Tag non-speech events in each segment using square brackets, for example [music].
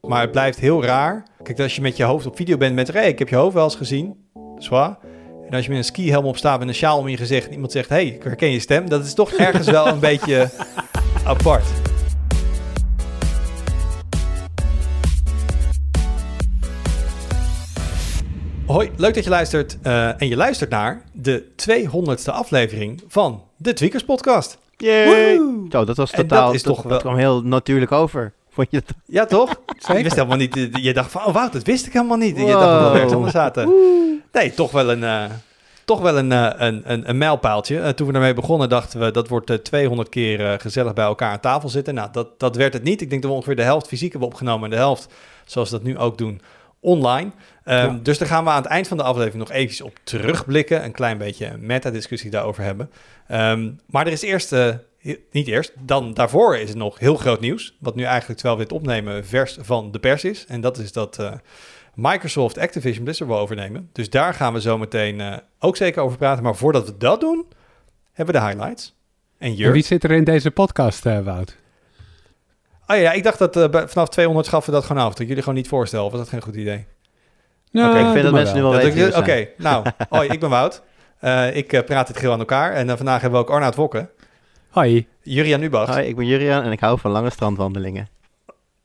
Maar het blijft heel raar. Kijk, als je met je hoofd op video bent met... Hey, ik heb je hoofd wel eens gezien. Zwaar. En als je met een skihelm op staat met een sjaal om je gezicht... en iemand zegt, hey, ik herken je stem. Dat is toch ergens wel een beetje [laughs] apart. Hoi, leuk dat je luistert. eh, en je luistert naar de 200ste aflevering van de Tweakers Podcast. Yay! Zo, dat was En dat totaal, is dat, toch dat wel- kwam heel natuurlijk over. Vond je het? Ja, toch? [laughs] Je wist helemaal niet. Je dacht van, oh wauw, dat wist ik helemaal niet. Je dacht dat we Wow. ergens anders zaten. Nee, toch wel een, eh, toch wel een, eh, een, een, een mijlpaaltje. Eh, toen we daarmee begonnen, dachten we dat wordt eh, 200 keer gezellig bij elkaar aan tafel zitten. Nou, dat, dat werd het niet. Ik denk dat we ongeveer de helft fysiek hebben opgenomen en de helft, zoals we dat nu ook doen, online. Ehm, Ja. Dus daar gaan we aan het eind van de aflevering nog eventjes op terugblikken. Een klein beetje een meta-discussie daarover hebben. Ehm, maar er is eerst, niet eerst, dan daarvoor is er nog heel groot nieuws. Wat nu eigenlijk, terwijl we dit opnemen, vers van de pers is. En dat is dat eh, Microsoft Activision Blizzard wil overnemen. Dus daar gaan we zo meteen eh, ook zeker over praten. Maar voordat we dat doen, hebben we de highlights. En wie zit er in deze podcast, eh, Wout? Oh ja, ik dacht dat vanaf 200 schaffen we dat gewoon af. Dat jullie gewoon niet voorstellen. Of was dat geen goed idee? Nou, Oké, ik vind dat mensen nu wel. weten Oké, nou, hoi, ik ben Wout. [laughs] Eh, ik praat dit geheel aan elkaar. En vandaag hebben we ook Arnaud Wokken, Hoi. Jurian Nubach Hoi, ik ben Jurian en ik hou van lange strandwandelingen.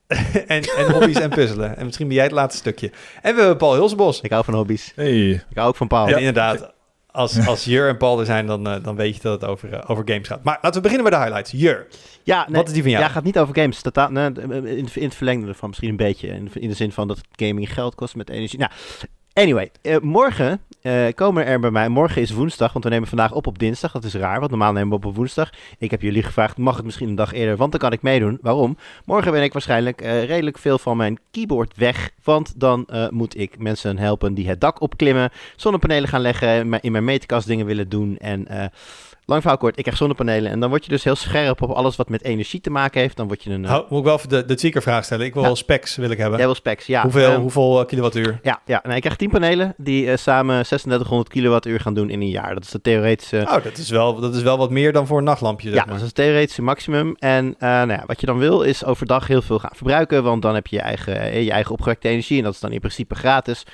[laughs] en, en hobby's en puzzelen. En misschien ben jij het laatste stukje. En we hebben Paul Hilsebos. Ik hou van hobby's. Hey, Ik hou ook van Paul. En inderdaad, als, als Jur en Paul er zijn, dan, eh, dan weet je dat het over, eh, over games gaat. Maar laten we beginnen bij de highlights. Jur, Ja, nee, wat is die van jou? ja, gaat niet over games. Totaal, nee, in, in het verlengde ervan misschien een beetje. In, in de zin van dat gaming geld kost met energie. Nou, anyway. eh, morgen eh, komen er bij mij... Morgen is woensdag, want we nemen vandaag op op dinsdag. Dat is raar, want normaal nemen we op op woensdag. Ik heb jullie gevraagd, mag het misschien een dag eerder? Want dan kan ik meedoen. Waarom? Morgen ben ik waarschijnlijk eh, redelijk veel van mijn keyboard weg. Want dan moet ik mensen helpen die het dak opklimmen. Zonnepanelen gaan leggen. In mijn meterkast dingen willen doen. En... Lang verhaal kort, ik krijg zonnepanelen en dan word je dus heel scherp op alles wat met energie te maken heeft. Dan word je een... Hou- moet ik wel even de, de tweakervraag stellen? Ik wil Ja. specs wil ik hebben. Jij wil specs, ja. hoeveel, Ehm, hoeveel eh, kilowattuur? ja, ja. Nee, ik krijg 10 panelen die eh, samen 3600 kilowattuur gaan doen in een jaar. Dat is de theoretische... Oh, dat is, wel, dat is wel wat meer dan voor een nachtlampje, zeg ja, maar. dat is het theoretische maximum. En nou ja, wat je dan wil is overdag heel veel gaan verbruiken, want dan heb je je eigen, je eigen opgewekte energie en dat is dan in principe gratis.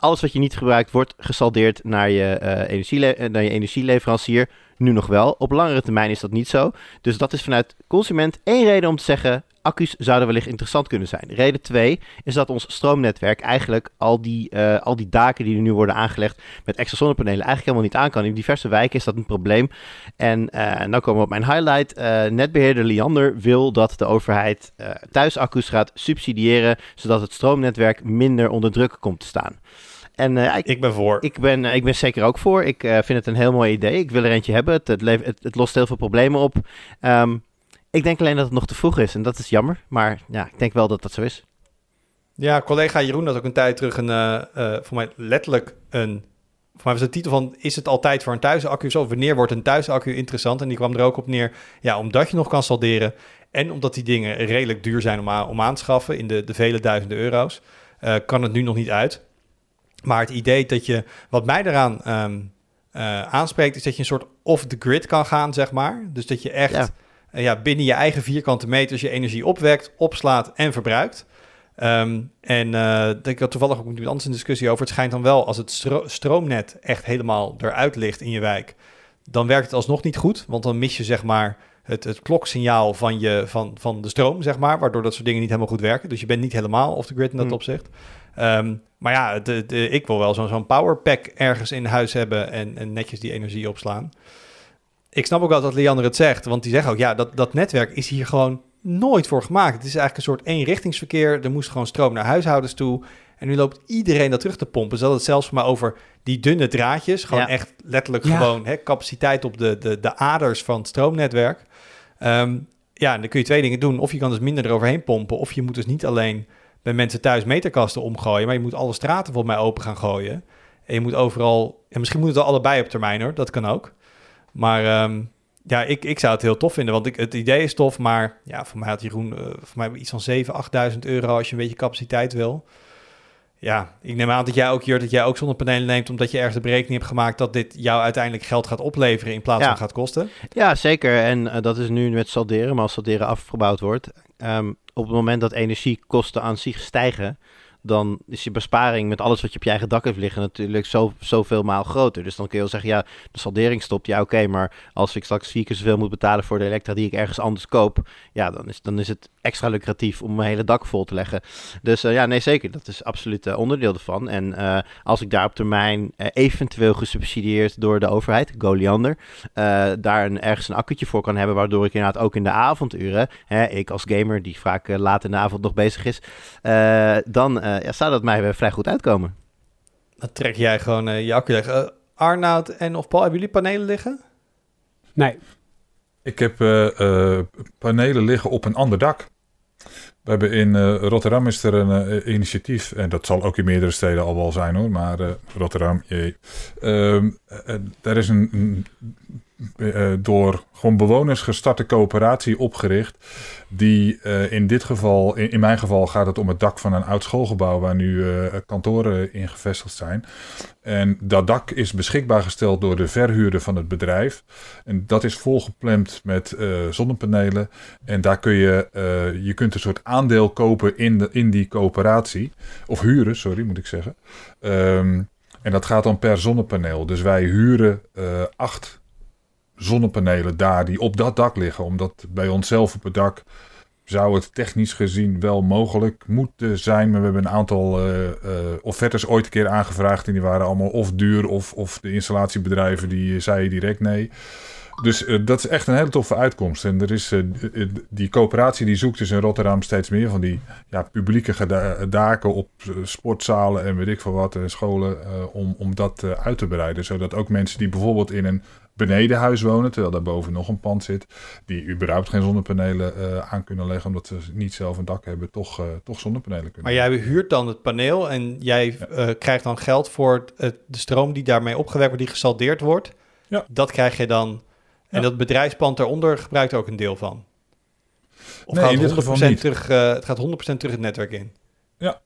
Alles wat je niet gebruikt wordt gesaldeerd naar je, eh, eh, naar je energieleverancier. Nu nog wel. Op langere termijn is dat niet zo. Dus dat is vanuit consument één reden om te zeggen... accu's zouden wellicht interessant kunnen zijn. Reden twee is dat ons stroomnetwerk eigenlijk al die, eh, al die daken die er nu worden aangelegd... met extra zonnepanelen eigenlijk helemaal niet aan kan. In diverse wijken is dat een probleem. En eh nou komen we op mijn highlight. Eh, netbeheerder Liander wil dat de overheid thuisaccu's gaat subsidiëren... zodat het stroomnetwerk minder onder druk komt te staan. En eh, ik, Ik ben voor. ik ben, eh, ik ben zeker ook voor. Ik eh, vind het een heel mooi idee. Ik wil er eentje hebben. Het, het, lev- het, het lost heel veel problemen op. Ehm, ik denk alleen dat het nog te vroeg is. En dat is jammer. Maar ja, ik denk wel dat dat zo is. Ja, collega Jeroen had ook een tijd terug een, voor mij letterlijk een, voor mij was de titel van, is het altijd voor een thuisaccu zo? Wanneer wordt een thuisaccu interessant? En die kwam er ook op neer, ja, omdat je nog kan salderen en omdat die dingen redelijk duur zijn om, aan, om aan te schaffen in de, de vele duizenden euro's, kan het nu nog niet uit. Maar het idee dat je, wat mij eraan ehm, eh, aanspreekt, is dat je een soort off the grid kan gaan, zeg maar. Dus dat je echt Ja. eh, ja, binnen je eigen vierkante meters je energie opwekt, opslaat en verbruikt. Ehm, en eh, ik had toevallig ook met iemand anders een discussie over. Het schijnt dan wel, als het stro- stroomnet echt helemaal eruit ligt in je wijk, dan werkt het alsnog niet goed. Want dan mis je zeg maar het, het kloksignaal van, je, van, van de stroom, zeg maar, waardoor dat soort dingen niet helemaal goed werken. Dus je bent niet helemaal off the grid in dat Hmm. opzicht. Ehm, maar ja, de, de, ik wil wel zo'n powerpack ergens in huis hebben en, en netjes die energie opslaan. Ik snap ook wel dat Leander het zegt, want die zegt ook, ja, dat, dat netwerk is hier gewoon nooit voor gemaakt. Het is eigenlijk een soort eenrichtingsverkeer. Er moest gewoon stroom naar huishoudens toe. En nu loopt iedereen dat terug te pompen. Ze hadden het zelfs maar over die dunne draadjes. Gewoon Ja. echt letterlijk Ja. gewoon hè, capaciteit op de, de, de aders van het stroomnetwerk. Ehm, ja, en dan kun je twee dingen doen. Of je kan dus minder eroverheen pompen. Of je moet dus niet alleen bij mensen thuis meterkasten omgooien. Maar je moet alle straten volgens mij open gaan gooien. En je moet overal... En misschien moet het wel allebei op termijn hoor. Dat kan ook. Maar ehm, ja, ik, ik zou het heel tof vinden. Want ik, het idee is tof. Maar ja, voor mij had Jeroen eh, voor mij iets van 7.000, 8.000 euro als je een beetje capaciteit wil. Ja, ik neem aan dat jij ook, Jur, dat jij ook zonnepanelen neemt... omdat je ergens de berekening hebt gemaakt... dat dit jou uiteindelijk geld gaat opleveren... in plaats Ja. van gaat kosten. Ja, zeker. En eh, dat is nu met salderen. Maar als salderen afgebouwd wordt... ehm, op het moment dat energiekosten aan zich stijgen, dan is je besparing met alles wat je op je eigen dak heeft liggen natuurlijk zo, zoveel maal groter. Dus dan kun je wel zeggen, ja, de saldering stopt. Ja, oké, maar als ik straks vier keer zoveel moet betalen voor de elektra die ik ergens anders koop, ja, dan is, dan is het extra lucratief om mijn hele dak vol te leggen. Dus uh, ja, nee, zeker. Dat is absoluut uh, onderdeel ervan. En uh, als ik daar op termijn eventueel gesubsidieerd door de overheid, Goliander, daar een, ergens een accu'tje voor kan hebben, waardoor ik inderdaad ook in de avonduren, hè, ik als gamer die vaak laat in de avond nog bezig is, dan ja, zou dat mij vrij goed uitkomen. Dan trek jij gewoon je accu leggen. Arnoud en of Paul, hebben jullie panelen liggen? Nee. Ik heb uh, panelen liggen op een ander dak. We hebben in uh, Rotterdam is er een initiatief, en dat zal ook in meerdere steden al wel zijn hoor, maar Rotterdam, jee. Ehm, er is een, een uh, door gewoon bewoners gestarte coöperatie opgericht. Die uh, in dit geval, in, mijn geval gaat het om het dak van een oud schoolgebouw waar nu kantoren in gevestigd zijn. En dat dak is beschikbaar gesteld door de verhuurder van het bedrijf. En dat is volgeplemd met zonnepanelen. En daar kun je, je kunt een soort aandeel kopen in, de, in die coöperatie. Of huren, sorry moet ik zeggen. Um, en dat gaat dan per zonnepaneel. Dus wij huren acht zonnepanelen daar die op dat dak liggen. Omdat bij onszelf op het dak zou het technisch gezien wel mogelijk moeten zijn. Maar we hebben een aantal uh, uh, offertes ooit een keer aangevraagd. En die waren allemaal of duur of, of de installatiebedrijven die zeiden direct nee. Dus dat is echt een hele toffe uitkomst. En er is, die coöperatie die zoekt dus in Rotterdam steeds meer van die ja, publieke daken op sportzalen en weet ik veel wat, en scholen, om, om dat uit te breiden. Zodat ook mensen die bijvoorbeeld in een benedenhuis wonen, terwijl daarboven nog een pand zit, die überhaupt geen zonnepanelen uh, aan kunnen leggen, omdat ze niet zelf een dak hebben, toch, uh, toch zonnepanelen kunnen. Maar jij huurt dan het paneel en jij ja. uh, krijgt dan geld voor het, de stroom die daarmee opgewekt wordt, die gesaldeerd wordt. Ja. Dat krijg je dan. En ja. dat bedrijfspand daaronder gebruikt ook een deel van. Of nee, gaat in dit geval niet. Terug, het gaat 100% terug het netwerk in. Ja.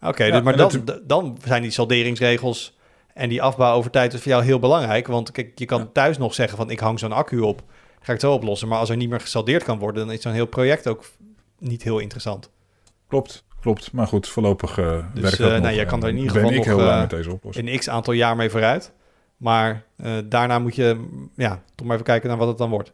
Oké, okay, dus, maar dan, dat... dan zijn die salderingsregels en die afbouw over tijd is voor jou heel belangrijk. Want kijk, je kan ja. thuis nog zeggen van ik hang zo'n accu op. Ga ik het zo oplossen. Maar als er niet meer gesaldeerd kan worden, dan is zo'n heel project ook niet heel interessant. Klopt, klopt. Maar goed, voorlopig uh, dus, werkt uh, dat nou, nog. je kan er in ieder ben geval ik nog heel blij uh, met deze oplossing. een x aantal jaar mee vooruit. Maar uh, daarna moet je ja, toch maar even kijken naar wat het dan wordt.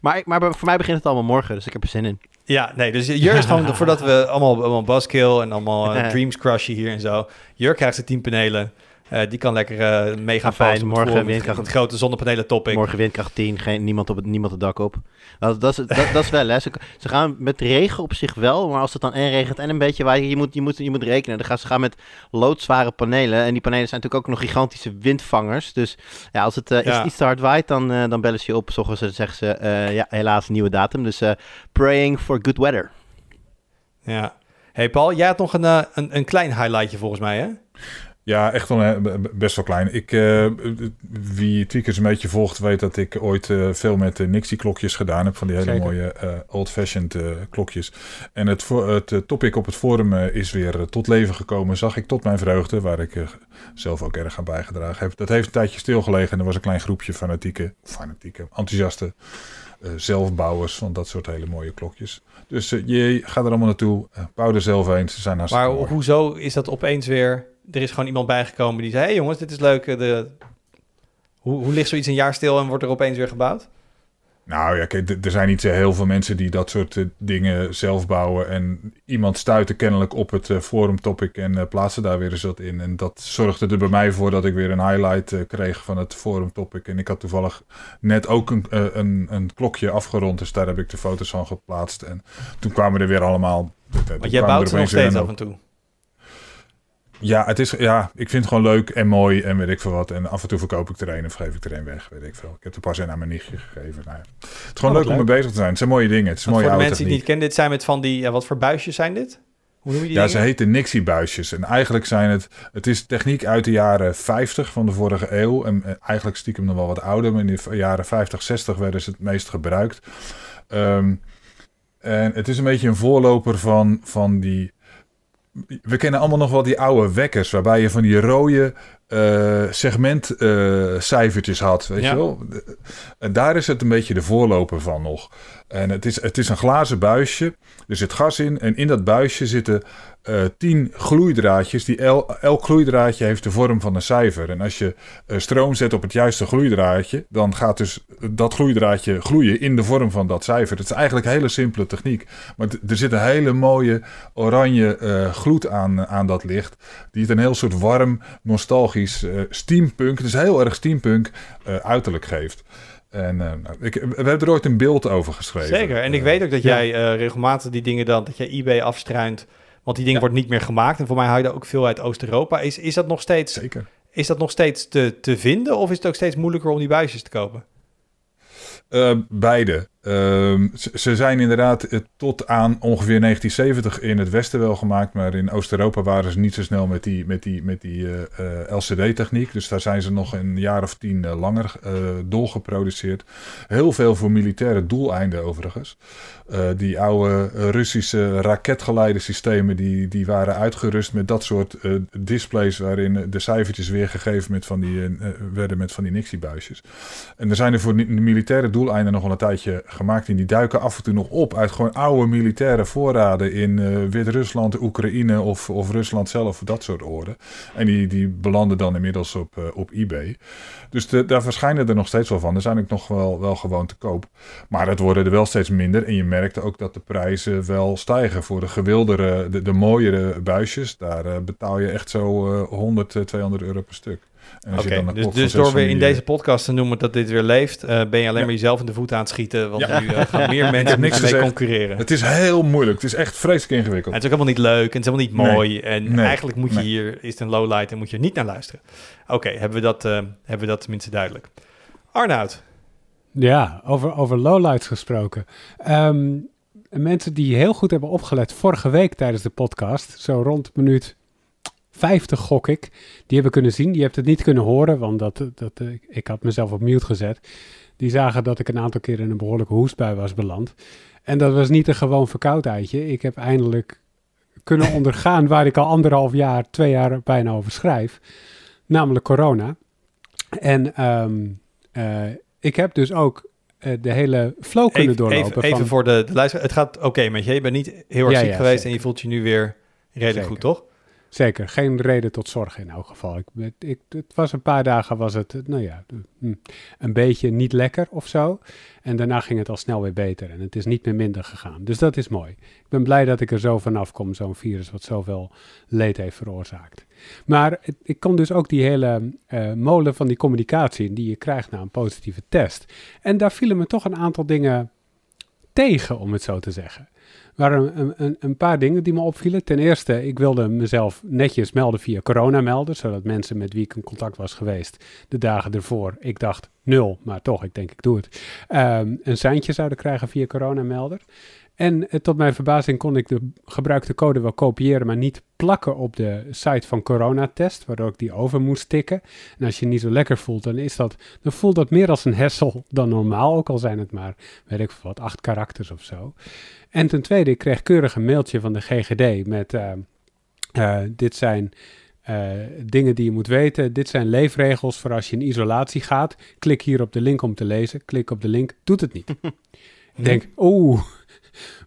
Maar, maar voor mij begint het allemaal morgen, dus ik heb er zin in. Ja, nee, dus Jur is gewoon, [laughs] voordat we allemaal, allemaal buzzkill en allemaal uh, dreams crushen hier en zo. Jur krijgt zijn tien panelen. Uh, die kan lekker uh, mee gaan fijn. Morgen windkracht. Het grote zonnepanelen topic. Morgen windkracht 10, geen, niemand, op het, niemand het dak op. Dat, dat, is, dat, dat is wel, hè. Ze, ze, gaan met regen op zich wel, maar als het dan en regent en een beetje waait, je moet, je moet, je moet rekenen. Dan gaan, ze gaan met loodzware panelen. En die panelen zijn natuurlijk ook nog gigantische windvangers. Dus ja, als het uh, ja. iets te hard waait, dan, dan bellen ze je op. Zorgen ze, zeggen ze, ja, helaas, nieuwe datum. Dus praying for good weather. Ja. Hey Paul, jij had nog een, een, een klein highlightje volgens mij, hè? Ja, echt wel uh, best wel klein. Ik, uh, wie Tweakers een beetje volgt, weet dat ik ooit uh, veel met uh, Nixie-klokjes gedaan heb. Van die hele Zeker. mooie old-fashioned klokjes. En het, het topic op het forum is weer tot leven gekomen. Zag ik tot mijn vreugde, waar ik zelf ook erg aan bijgedragen heb. Dat heeft een tijdje stilgelegen en er was een klein groepje fanatieke, fanatieke enthousiaste zelfbouwers van dat soort hele mooie klokjes. Dus je gaat er allemaal naartoe. bouw er zelf een. Ze zijn maar hoezo is dat opeens weer er is gewoon iemand bijgekomen die zei: hey jongens, dit is leuk. De... Hoe, hoe ligt zoiets een jaar stil en wordt er opeens weer gebouwd? Nou ja, kijk, er zijn niet zo heel veel mensen die dat soort uh, dingen zelf bouwen. En iemand stuitte kennelijk op het uh, forum topic en uh, plaatste daar weer eens wat in. En dat zorgde er bij mij voor dat ik weer een highlight kreeg van het forum topic. En ik had toevallig net ook een, een, een, klokje afgerond, dus daar heb ik de foto's van geplaatst. En toen kwamen er weer allemaal... Want jij bouwt ze nog steeds af en toe? Ja, het is, ja, ik vind het gewoon leuk en mooi en weet ik veel wat. En af en toe verkoop ik er een of geef ik er een weg, weet ik veel. Ik heb er pas een aan mijn nichtje gegeven. Nou ja. Het is gewoon Oh, leuk, om mee bezig te zijn. Het zijn mooie dingen. Het is mooie voor de mensen die het niet kennen, dit zijn met van die, ja, wat voor buisjes zijn dit? Hoe noem je die Ja, dingen? ze heten Nixie-buisjes. En eigenlijk zijn het... Het is techniek uit de jaren 50 van de vorige eeuw. En eigenlijk stiekem nog wel wat ouder. Maar in de jaren 50, 60 werden ze het meest gebruikt. Ehm, en het is een beetje een voorloper van, van die... We kennen allemaal nog wel die oude wekkers... waarbij je van die rode eh, segmentcijfertjes had, weet Ja. je wel. En daar is het een beetje de voorloper van nog. En het is, het is een glazen buisje, er zit gas in en in dat buisje zitten eh, tien gloeidraadjes. Die el- elk gloeidraadje heeft de vorm van een cijfer. En als je eh, stroom zet op het juiste gloeidraadje, dan gaat dus dat gloeidraadje gloeien in de vorm van dat cijfer. Het is eigenlijk een hele simpele techniek. Maar er zit een hele mooie oranje eh, gloed aan, aan dat licht. Die het een heel soort warm, nostalgisch eh, steampunk, is heel erg steampunk, eh, uiterlijk geeft. En eh, nou, ik, we hebben er ooit een beeld over geschreven. Zeker. En ik weet ook dat jij regelmatig die dingen dan, dat jij eBay afstruint. Want die dingen Ja. wordt niet meer gemaakt. En voor mij haal je daar ook veel uit Oost-Europa. Is, is dat nog steeds, Zeker. is dat nog steeds te, te vinden? Of is het ook steeds moeilijker om die buisjes te kopen? Beide. Ehm, ze, zijn inderdaad eh, tot aan ongeveer 1970 in het Westen wel gemaakt, maar in Oost-Europa waren ze niet zo snel met die, met die, met die eh, eh, LCD-techniek. Dus daar zijn ze nog een jaar of tien eh, langer eh doorgeproduceerd. Heel veel voor militaire doeleinden overigens. Die oude Russische raketgeleidersystemen die, die waren uitgerust met dat soort displays waarin de cijfertjes weergegeven met van die, werden met van die Nixie-buisjes. En er zijn er voor militaire doeleinden nog wel een tijdje gemaakt. En die duiken af en toe nog op uit gewoon oude militaire voorraden in eh, Wit-Rusland, Oekraïne of, of Rusland zelf, dat soort orde. En die, die belanden dan inmiddels op, eh, op eBay. Dus daar verschijnen er nog steeds wel van. Er zijn ook nog wel, wel gewoon te koop. Maar het worden er wel steeds minder. En je merkt ook dat de prijzen wel stijgen. Voor de gewildere, de, de mooiere buisjes, daar eh, betaal je echt zo eh 100, eh, 200 euro per stuk. Oké, dus, dus door weer in deze podcast te noemen dat dit weer leeft, eh, ben je alleen Ja. maar jezelf in de voet aan het schieten. Want Ja. nu eh, gaan meer [laughs] mensen niks mee concurreren. Het is heel moeilijk. Het is echt vreselijk En ingewikkeld. het is ook helemaal niet leuk en het is helemaal niet Nee. mooi. En Nee. eigenlijk moet je Nee. hier, is het een lowlight en moet je er niet naar luisteren. Oké, hebben, we dat, eh, hebben we dat tenminste duidelijk. Arnoud, Ja, over, over lowlights gesproken. Ehm, mensen die heel goed hebben opgelet vorige week tijdens de podcast, zo rond minuut 50 gok ik, die hebben kunnen zien. Je hebt het niet kunnen horen, want dat, dat, eh, ik had mezelf op mute gezet. Die zagen dat ik een aantal keer in een behoorlijke hoestbui was beland. En dat was niet een gewoon verkoudheidje. Ik heb eindelijk kunnen [laughs] ondergaan waar ik al anderhalf jaar, twee jaar bijna over schrijf. Namelijk corona. En ehm, eh, ik heb dus ook eh, de hele flow kunnen even, doorlopen. even, even van, voor de, de luisteraar. Het gaat oké met je. Je bent niet heel erg Ja, ziek ja, geweest zeker. en je voelt je nu weer redelijk Zeker. goed, toch? Zeker, geen reden tot zorg in elk geval. Ik, ik, het was een paar dagen, was het, nou ja, hm, een beetje niet lekker of zo. En daarna ging het al snel weer beter en het is niet meer minder gegaan. Dus dat is mooi. Ik ben blij dat ik er zo vanaf kom, zo'n virus wat zoveel leed heeft veroorzaakt. Maar ik kon dus ook die hele eh, molen van die communicatie die je krijgt na een positieve test. En daar vielen me toch een aantal dingen tegen, om het zo te zeggen. Er waren een, een, een paar dingen die me opvielen. Ten eerste, ik wilde mezelf netjes melden via coronamelder, zodat mensen met wie ik in contact was geweest de dagen ervoor, ik dacht nul, maar toch, ik denk ik doe het, ehm, een seintje zouden krijgen via coronamelder. En eh, tot mijn verbazing kon ik de gebruikte code wel kopiëren, maar niet plakken op de site van Coronatest, waardoor ik die over moest tikken. En als je niet zo lekker voelt, dan, is dat, dan voelt dat meer als een hessel dan normaal, ook al zijn het maar, weet ik wat, acht karakters of zo. En ten tweede, ik kreeg keurig een mailtje van de GGD met, eh, eh, dit zijn dingen die je moet weten, dit zijn leefregels voor als je in isolatie gaat. Klik hier op de link om te lezen, klik op de link, doet het niet. [laughs] Ik denk, oeh,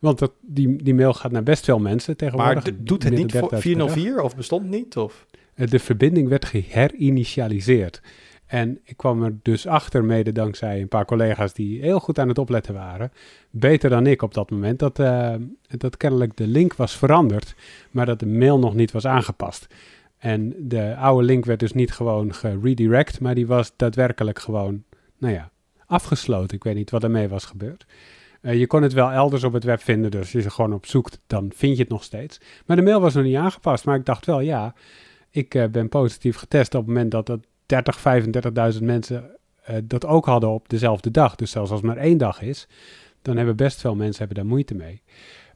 want dat, die, die mail gaat naar best veel mensen Maar tegenwoordig. d- doet het niet dan voor 30.000 per dag. 404 of bestond niet? Of? Eh, De verbinding werd geherinitialiseerd. En ik kwam er dus achter, mede dankzij een paar collega's die heel goed aan het opletten waren. Beter dan ik op dat moment. Dat, eh, dat kennelijk de link was veranderd, maar dat de mail nog niet was aangepast. En de oude link werd dus niet gewoon geredirect, maar die was daadwerkelijk gewoon, nou ja, afgesloten. Ik weet niet wat ermee was gebeurd. Eh, je kon het wel elders op het web vinden, dus als je er gewoon op zoekt, dan vind je het nog steeds. Maar de mail was nog niet aangepast, maar ik dacht wel, ja, ik eh, ben positief getest op het moment dat dat 30, 35.000 mensen eh, dat ook hadden op dezelfde dag. Dus zelfs als het maar één dag is, dan hebben best veel mensen hebben daar moeite mee.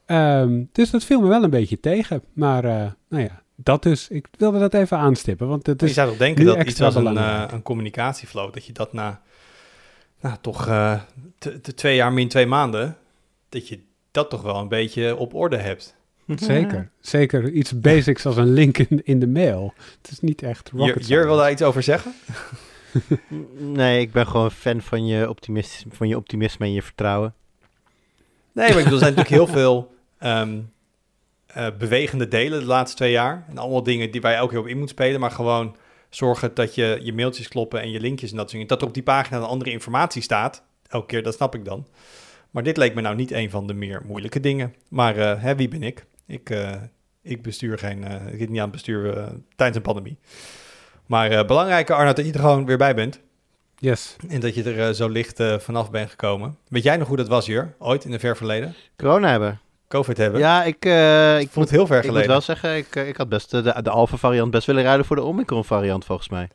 Ehm, dus dat viel me wel een beetje tegen. Maar nou ja, dat dus. Ik wilde dat even aanstippen, want het je is zou toch denken dat iets als een, een communicatieflow, dat je dat na nou, toch eh, t- t- twee jaar min twee maanden, dat je dat toch wel een beetje op orde hebt. [laughs] Zeker. Zeker iets basics als een link in, in de mail. Het is niet echt rocket Jur, wil daar iets over zeggen? [laughs] Nee, ik ben gewoon fan van je, optimisme, van je optimisme en je vertrouwen. Nee, maar ik bedoel, er zijn [laughs] natuurlijk heel veel ehm, eh, bewegende delen de laatste twee jaar. En allemaal dingen die waar je elke keer op in moet spelen. Maar gewoon zorgen dat je je mailtjes kloppen en je linkjes en dat soort dingen. Dat er op die pagina een andere informatie staat. Elke keer, dat snap ik dan. Maar dit leek me nou niet een van de meer moeilijke dingen. Maar eh, hè, wie ben ik? Ik, eh, ik bestuur geen... eh, ik zit niet aan het bestuur eh, tijdens een pandemie. Maar eh belangrijker, Arnoud, dat je er gewoon weer bij bent. Yes. En dat je er zo licht vanaf bent gekomen. Weet jij nog hoe dat was, Jur? Ooit in de ver verleden? Corona hebben. COVID hebben? Ja, ik, eh, ik, het heel ver ik moet geleden. wel zeggen, ik, eh, ik had best eh, de, de alpha variant best willen ruilen voor de omicron variant volgens mij.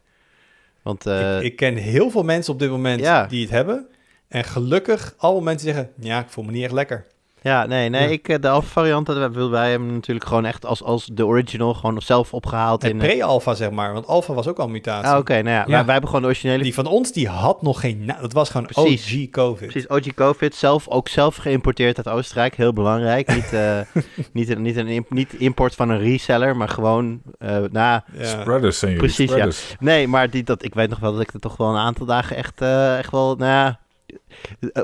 Want ik, ik ken heel veel mensen op dit moment Ja. die het hebben. En gelukkig allemaal mensen zeggen, ja, ik voel me niet echt lekker. Ja, nee, nee, Ja. ik, eh, de alpha variant, dat wilden wij hem natuurlijk gewoon echt als, als de original gewoon zelf opgehaald. En in, eh, pre-alpha, zeg maar. Want alpha was ook al een mutatie. ah, oké, nou ja, Wij, wij hebben gewoon de originele Die van ons, die had nog geen... na- dat was gewoon Precies. OG COVID. Precies, OG COVID, zelf, ook zelf geïmporteerd uit Oostenrijk, heel belangrijk. [laughs] Niet, eh, niet, een, niet, een niet import van een reseller, maar gewoon, eh na, Ja. Spreaders zijn Precies, ja. spreaders. nee, maar die, dat, ik weet nog wel dat ik er toch wel een aantal dagen echt, eh, echt wel, nou ja, eh,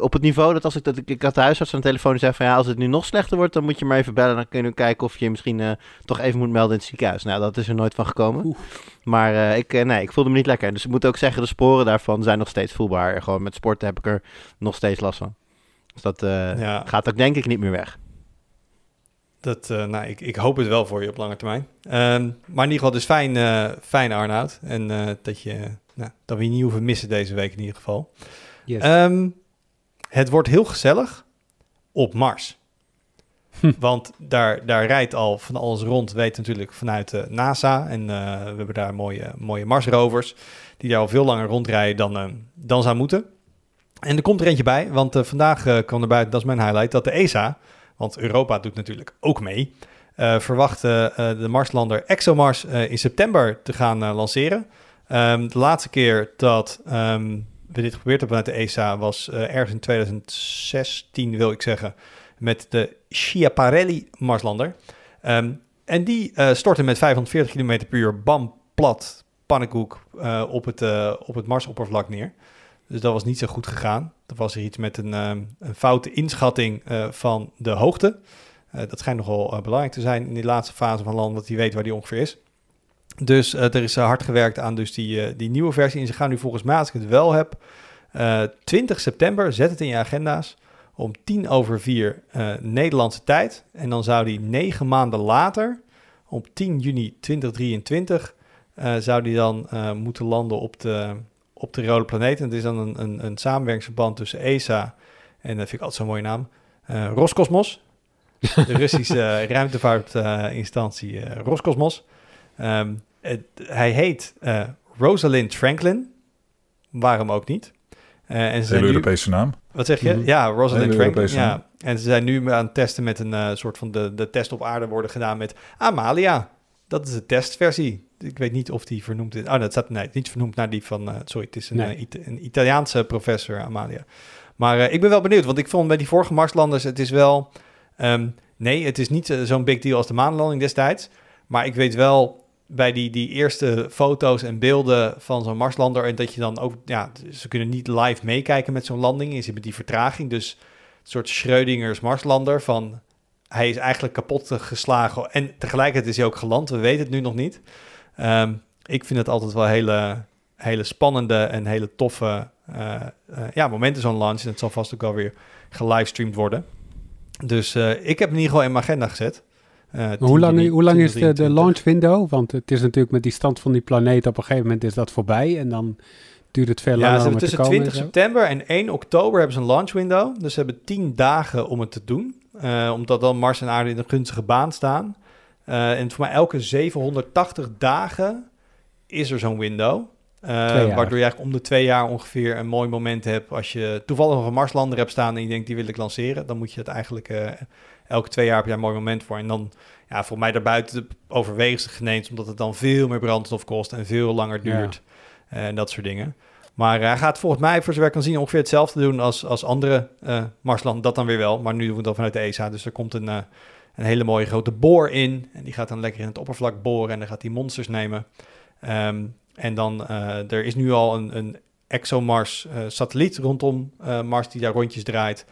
op het niveau dat als ik, dat ik, ik had de huisarts aan de telefoon die zei van ja, als het nu nog slechter wordt, dan moet je maar even bellen. Dan kunnen we kijken of je misschien eh, toch even moet melden in het ziekenhuis. Nou, dat is er nooit van gekomen. Oeh. Maar eh, ik, eh, nee, ik voelde me niet lekker. Dus ik moet ook zeggen, de sporen daarvan zijn nog steeds voelbaar. Gewoon met sporten heb ik er nog steeds last van. Dus dat Ja. gaat ook denk ik niet meer weg. Dat, nou, ik, ik hoop het wel voor je op lange termijn. Ehm, maar in ieder geval, dus fijn, fijn Arnoud. En dat, je, nou, dat we je niet hoeven missen deze week in ieder geval. Yes. Ehm, het wordt heel gezellig op Mars. Hm. Want daar, daar rijdt al van alles rond, weet natuurlijk vanuit de NASA. En eh, we hebben daar mooie, mooie Marsrovers die daar al veel langer rondrijden dan, eh, dan zou moeten. En er komt er eentje bij, want eh, vandaag eh, kwam er buiten, dat is mijn highlight, dat de ESA, want Europa doet natuurlijk ook mee, eh, verwacht eh, eh, de Marslander ExoMars eh, in september te gaan eh, lanceren. Ehm, de laatste keer dat ehm, we dit geprobeerd hebben vanuit de ESA was eh, ergens in 2016, wil ik zeggen, met de Schiaparelli Marslander. Ehm, en die eh, stortte met 540 km per uur, bam, plat, pannenkoek, eh, op, het, op het Marsoppervlak neer. Dus dat was niet zo goed gegaan. Er was iets met een, ehm, een foute inschatting van de hoogte. Dat schijnt nogal belangrijk te zijn in die laatste fase van land, dat hij weet waar die ongeveer is. Dus eh, er is eh, hard gewerkt aan dus die, eh, die nieuwe versie. En ze gaan nu volgens mij, als ik het wel heb, eh 20 september, zet het in je agenda's, om tien over vier Nederlandse tijd. En dan zou die negen maanden later, op 10 juni 2023, eh, zou die dan moeten landen op de, op de rode planeet. En het is dan een, een, een samenwerkingsverband tussen ESA en, dat vind ik altijd zo'n mooie naam, eh, Roscosmos. De Russische [laughs] ruimtevaartinstantie eh, Roscosmos. Ehm, het- hij heet eh, Rosalind Franklin. Waarom ook niet? Eh, en ze zijn nu, Europese naam. wat zeg je? Mhm. Ja, Rosalind Hele Franklin. Europese Ja. naam. En ze zijn nu aan het testen met een eh, soort van de, de test op aarde worden gedaan met Amalia. Dat is de testversie. Ik weet niet of die vernoemd is. Oh, dat staat nee, niet vernoemd naar die van. eh, sorry, het is een, Nee. een Italiaanse professor, Amalia. Maar eh, ik ben wel benieuwd, want ik vond bij die vorige Marslanders, het is wel. ehm, nee, het is niet zo'n big deal als de maanlanding destijds. Maar ik weet wel bij die, die eerste foto's en beelden van zo'n Marslander. En dat je dan ook. Ja, ze kunnen niet live meekijken met zo'n landing. Zit met die vertraging. Dus een soort Schrödingers Marslander. Van hij is eigenlijk kapot geslagen. En tegelijkertijd is hij ook geland. We weten het nu nog niet. Ehm, ik vind het altijd wel hele, hele spannende en hele toffe eh, eh, ja, momenten zo'n launch. En het zal vast ook wel weer gelivestreamd worden. Dus eh, ik heb in ieder geval in mijn agenda gezet. Eh, Maar 10 hoe lang, juni hoe lang is de, de 2023. launch window? Want het is natuurlijk met die stand van die planeet op een gegeven moment is dat voorbij. En dan duurt het veel Ja, langer ze er te tussen komen. 20 en zo. september en 1 oktober hebben ze een launch window. Dus ze hebben 10 dagen om het te doen. Eh, omdat dan Mars en aarde in een gunstige baan staan. Eh, en voor mij elke 780 dagen is er zo'n window. Eh, waardoor je eigenlijk om de twee jaar ongeveer een mooi moment hebt. Als je toevallig nog een Marslander hebt staan en je denkt die wil ik lanceren. Dan moet je het eigenlijk eh, elke twee jaar heb je een mooi moment voor. En dan, ja, voor mij daarbuiten overwegen ze geneens. Omdat het dan veel meer brandstof kost en veel langer Ja. duurt. eh, en dat soort dingen. Maar hij gaat volgens mij, voor zover ik kan zien, ongeveer hetzelfde doen als, als andere Marsland. Dat dan weer wel. Maar nu doen we dat vanuit de ESA. Dus er komt een, een hele mooie grote boor in. En die gaat dan lekker in het oppervlak boren en dan gaat hij monsters nemen. Ehm, en dan, uh, er is nu al een, een ExoMars-satelliet rondom Mars die daar rondjes draait.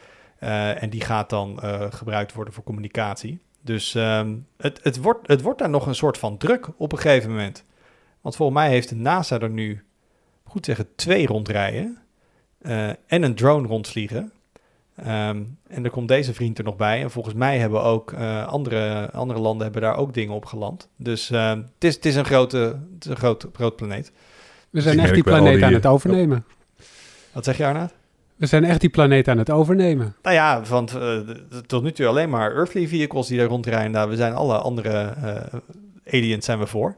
en die gaat dan gebruikt worden voor communicatie. Dus ehm, het, het, wordt, het wordt daar nog een soort van druk op een gegeven moment. Want volgens mij heeft de NASA er nu, goed zeggen, twee rondrijden. En een drone rondvliegen. Um, en er komt deze vriend er nog bij. En volgens mij hebben ook uh, andere, andere landen hebben daar ook dingen op geland. Dus uh, het, is, het is een grote, het is een groot, groot planeet. We zijn echt die planeet die, aan het overnemen. Wat zeg je Arnaud? We zijn echt die planeet aan het overnemen. Nou ja, want uh, tot nu toe alleen maar Earthly vehicles die daar rondrijden. Nou, we zijn alle andere uh, aliens zijn we voor.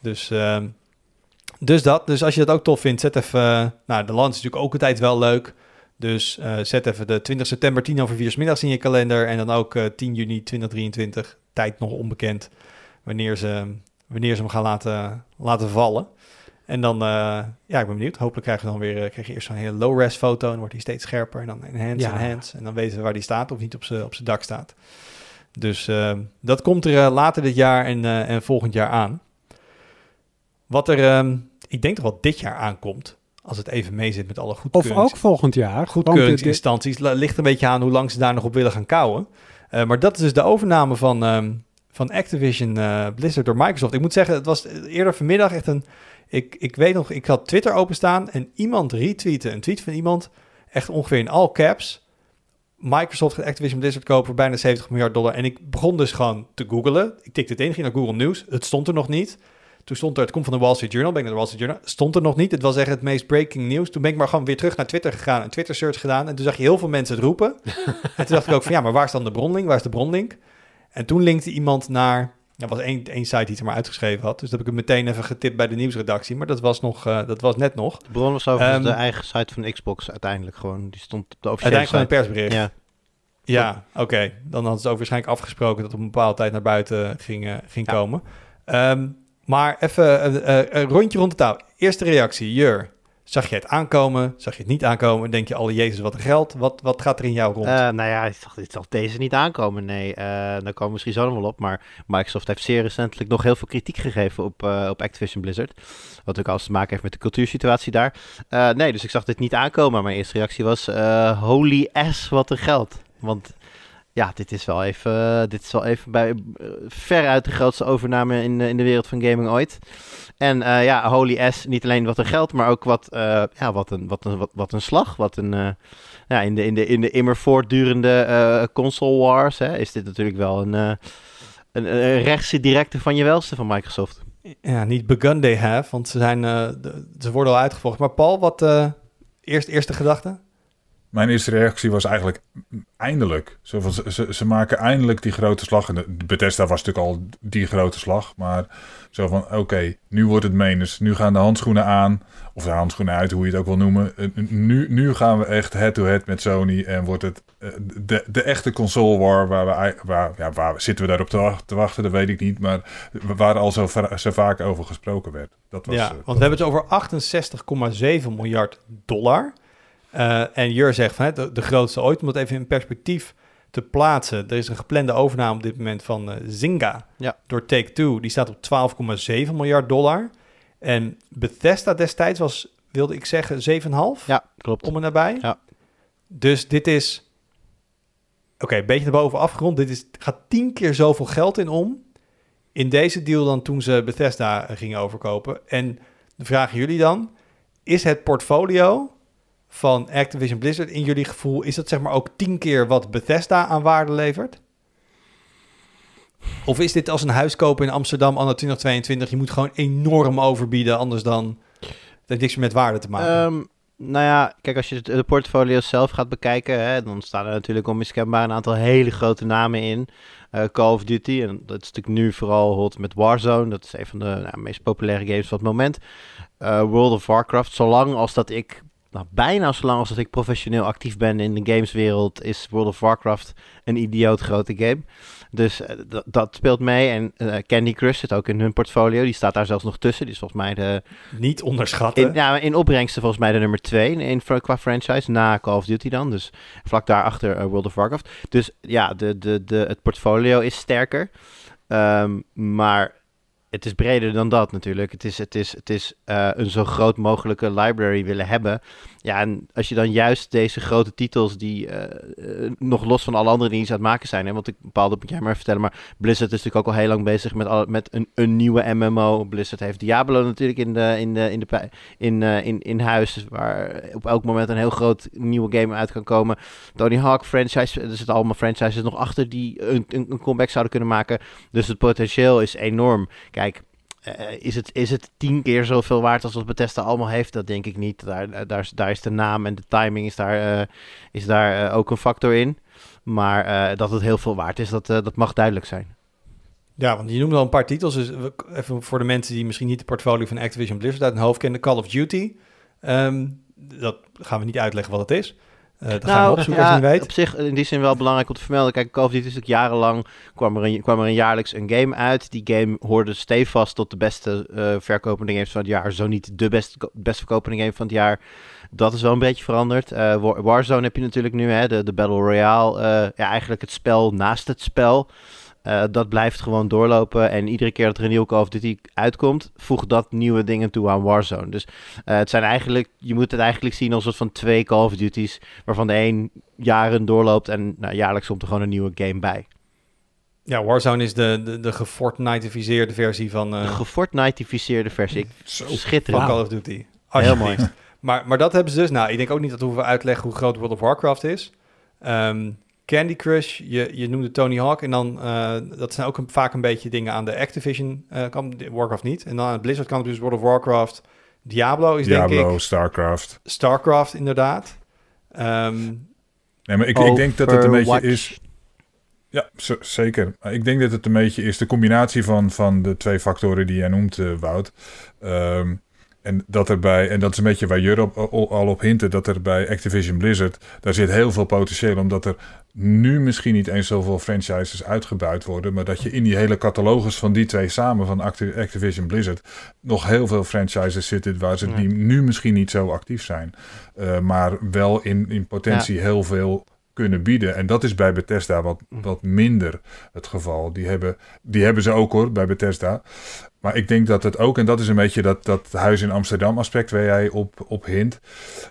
Dus, uh, dus dat. Dus als je dat ook tof vindt, zet even... Uh, nou, de land is natuurlijk ook altijd wel leuk. Dus zet even de 20 september 10 over 4 middags in je kalender. En dan ook 10 juni 2023. Tijd nog onbekend. Wanneer ze, wanneer ze hem gaan laten, laten vallen. En dan, uh, ja, ik ben benieuwd. Hopelijk krijgen we dan weer, uh, krijg je eerst zo'n hele low-res foto. En dan wordt hij steeds scherper. En dan enhance, ja. enhance. En dan weten we waar die staat of niet op zijn op dak staat. Dus uh, dat komt er later dit jaar en, en volgend jaar aan. Wat er, um, ik denk toch wel dit jaar aankomt. Als het even mee zit met alle goedkeurings... Of ook volgend jaar. Goedkeuringsinstanties. Ligt een beetje aan hoe lang ze daar nog op willen gaan kouwen. maar dat is dus de overname van, um, van Activision Blizzard door Microsoft. Ik moet zeggen, het was eerder vanmiddag echt een ik, ik weet nog, ik had Twitter openstaan en iemand retweette een tweet van iemand, echt ongeveer in all caps. Microsoft gaat Activision Blizzard kopen voor bijna 70 miljard dollar. En ik begon dus gewoon te googlen. Ik tikte het in, ging naar Google News. Het stond er nog niet. Toen stond er, het komt van de Wall Street Journal, ben ik naar de Wall Street Journal. Stond er nog niet. Het was echt het meest breaking news. Toen ben ik maar gewoon weer terug naar Twitter gegaan, een Twitter search gedaan. En toen zag je heel veel mensen het roepen. [laughs] en toen dacht ik ook van ja, maar waar is dan de bronlink? Waar is de bronlink? En toen linkte iemand naar er was één, één site die het er maar uitgeschreven had. Dus dat heb ik hem meteen even getipt bij de nieuwsredactie. Maar dat was, nog, uh, dat was net nog. De bron was over um, de eigen site van Xbox uiteindelijk gewoon. Die stond op de officiële Uiteindelijk gewoon een persbericht. Ja, ja oké. Okay. Dan hadden ze ook waarschijnlijk afgesproken dat op een bepaalde tijd naar buiten ging, uh, ging ja. komen. Um, maar even een rondje rond de tafel. Eerste reactie, Jur. Zag je het aankomen? Zag je het niet aankomen? Denk je, alle Jezus, wat geld? Wat, wat gaat er in jou rond? Uh, nou ja, ik zag, ik zag deze niet aankomen. Nee, uh, komen we misschien zo nog wel op. Maar Microsoft heeft zeer recentelijk nog heel veel kritiek gegeven op, op Activision Blizzard. Wat ook alles te maken heeft met de cultuursituatie daar. nee, dus ik zag dit niet aankomen. Mijn eerste reactie was, holy ass, wat een geld. Want ja, dit is wel even, dit is wel even bij, veruit de grootste overname in, in de wereld van gaming ooit. En uh, ja, Holy S, niet alleen wat een geld, maar ook wat, ja, wat, een, wat, een, wat, wat een slag. Wat een, ja, in, de, in, de, in de immer voortdurende console wars hè, is dit natuurlijk wel een, een, een rechtse directe van je welste van Microsoft. Ja, niet begun they have, want ze, zijn, ze worden al uitgevolgd. Maar Paul, wat eerst, eerste gedachte? Mijn eerste reactie was eigenlijk eindelijk. Zo van, ze, ze, maken eindelijk die grote slag. En de, Bethesda was natuurlijk al die grote slag. Maar zo van, oké, nu wordt het menens. Nu gaan de handschoenen aan. Of de handschoenen uit, hoe je het ook wil noemen. Nu, nu gaan we echt head-to-head met Sony. En wordt het eh, de, de echte console war. Waar, we, waar, ja, waar zitten we daarop te, te wachten? Dat weet ik niet. Maar waar al zo, zo vaak over gesproken werd. Dat was, ja, uh, want we hebben het over 68,7 miljard dollar... Uh, en Jur zegt van hè, de, de, grootste ooit, om het even in perspectief te plaatsen. Er is een geplande overname op dit moment van uh, Zynga ja. door Take-Two. Die staat op 12,7 miljard dollar. En Bethesda destijds was, wilde ik zeggen, 7,5? Ja, klopt. Om en nabij. Ja. Dus dit is, oké, okay, een beetje naar boven afgerond. Dit is, gaat tien keer zoveel geld in om in deze deal dan toen ze Bethesda gingen overkopen. En de vragen jullie dan, is het portfolio van Activision Blizzard in jullie gevoel, is dat zeg maar ook tien keer wat Bethesda aan waarde levert? Of is dit als een huis kopen in Amsterdam anno 2022? Je moet gewoon enorm overbieden, anders dan dat heeft niks meer met waarde te maken. Um, nou ja, kijk, als je de portfolio zelf gaat bekijken, hè, dan staan er natuurlijk onmiskenbaar een aantal hele grote namen in. Uh, Call of Duty, en dat is natuurlijk nu vooral hot met Warzone. Dat is een van de nou, meest populaire games van het moment. Uh, World of Warcraft, zolang als dat ik nou, bijna zo lang als dat ik professioneel actief ben in de gameswereld, is World of Warcraft een idioot grote game. Dus eh, dat- speelt mee. En eh, Candy Crush zit ook in hun portfolio. Die staat daar zelfs nog tussen. Die is volgens mij de, Niet onderschatten. in, ja, in opbrengsten volgens mij de nummer 2 in, in, qua franchise. Na Call of Duty dan. Dus vlak daarachter eh, World of Warcraft. Dus ja, de, de, de, het portfolio is sterker. Ehm, maar het is breder dan dat natuurlijk. Het is, het is, het is eh, een zo groot mogelijke library willen hebben. Ja, en als je dan juist deze grote titels die eh, eh, nog los van alle andere dingen aan het maken zijn. Hè, want ik bepaalde moet jij maar vertellen. Maar Blizzard is natuurlijk ook al heel lang bezig met, al, met een, een nieuwe MMO. Blizzard heeft Diablo natuurlijk in, de, in, de, in, de, in, eh, in, in huis. Waar op elk moment een heel groot nieuwe game uit kan komen. Tony Hawk franchise. Er zitten allemaal franchises nog achter die een, een, een comeback zouden kunnen maken. Dus het potentieel is enorm. Kijk, eh, is, het, is het tien keer zoveel waard als wat Bethesda allemaal heeft? Dat denk ik niet. Daar, eh, daar, is- de naam en de timing is daar, eh, is daar ook een factor in. Maar dat het heel veel waard is, dat, dat mag duidelijk zijn. Ja, want je noemde al een paar titels. Dus even voor de mensen die misschien niet de portfolio van Activision Blizzard uit hun hoofd kennen. Call of Duty. Ehm, dat gaan we niet uitleggen wat het is. Eh dat gaan we opzoeken als je niet weet. Nou, op zich in die zin wel belangrijk om te vermelden. Kijk, Call of Duty is natuurlijk jarenlang, kwam er, een, kwam er een jaarlijks een game uit. Die game hoorde stevast tot de beste eh, verkopende games van het jaar. Zo niet de best, best verkopende game van het jaar. Dat is wel een beetje veranderd. War- Warzone heb je natuurlijk nu, hè, de, de Battle Royale. ja, eigenlijk het spel naast het spel. Eh, dat blijft gewoon doorlopen. En iedere keer dat er een nieuwe Call of Duty uitkomt, voegt dat nieuwe dingen toe aan Warzone. Dus eh, het zijn eigenlijk, je moet het eigenlijk zien als een soort van twee Call of Duties, waarvan de een jaren doorloopt en nou, jaarlijks komt er gewoon een nieuwe game bij. Ja, Warzone is de, de, de gefortnitificeerde versie van, eh, De gefortnitificeerde versie. Ik- Zo. van Schitterend. Call of Duty. Heel Alsjeblieft. mooi. Maar, maar dat hebben ze dus. Nou, ik denk ook niet dat we hoeven uitleggen hoe groot World of Warcraft is. Ehm, Candy Crush, je, je noemde Tony Hawk. En dan, eh, dat zijn ook een, vaak een beetje dingen aan de Activision eh kant, Warcraft niet. En dan aan Blizzard kant dus World of Warcraft. Diablo is denk Diablo, ik. Starcraft. Starcraft inderdaad. Ehm, Nee, maar ik, ik denk dat het een beetje is... Ja, zeker. Ik denk dat het een beetje is de combinatie van, van de twee factoren die jij noemt, eh, Wout. Ehm, en dat erbij, en dat is een beetje waar Jur al op hintte, dat er bij Activision Blizzard, daar zit heel veel potentieel, omdat er nu misschien niet eens zoveel franchises uitgebuit worden, maar dat je in die hele catalogus van die twee samen, van Acti- Activision Blizzard, nog heel veel franchises zitten waar ze Ja. die nu misschien niet zo actief zijn, eh, maar wel in, in potentie heel veel kunnen bieden. En dat is bij Bethesda wat, Mhm. wat minder het geval. Die hebben, die hebben ze ook hoor, bij Bethesda. Maar ik denk dat het ook, en dat is een beetje dat, dat huis in Amsterdam aspect waar jij op, op hint,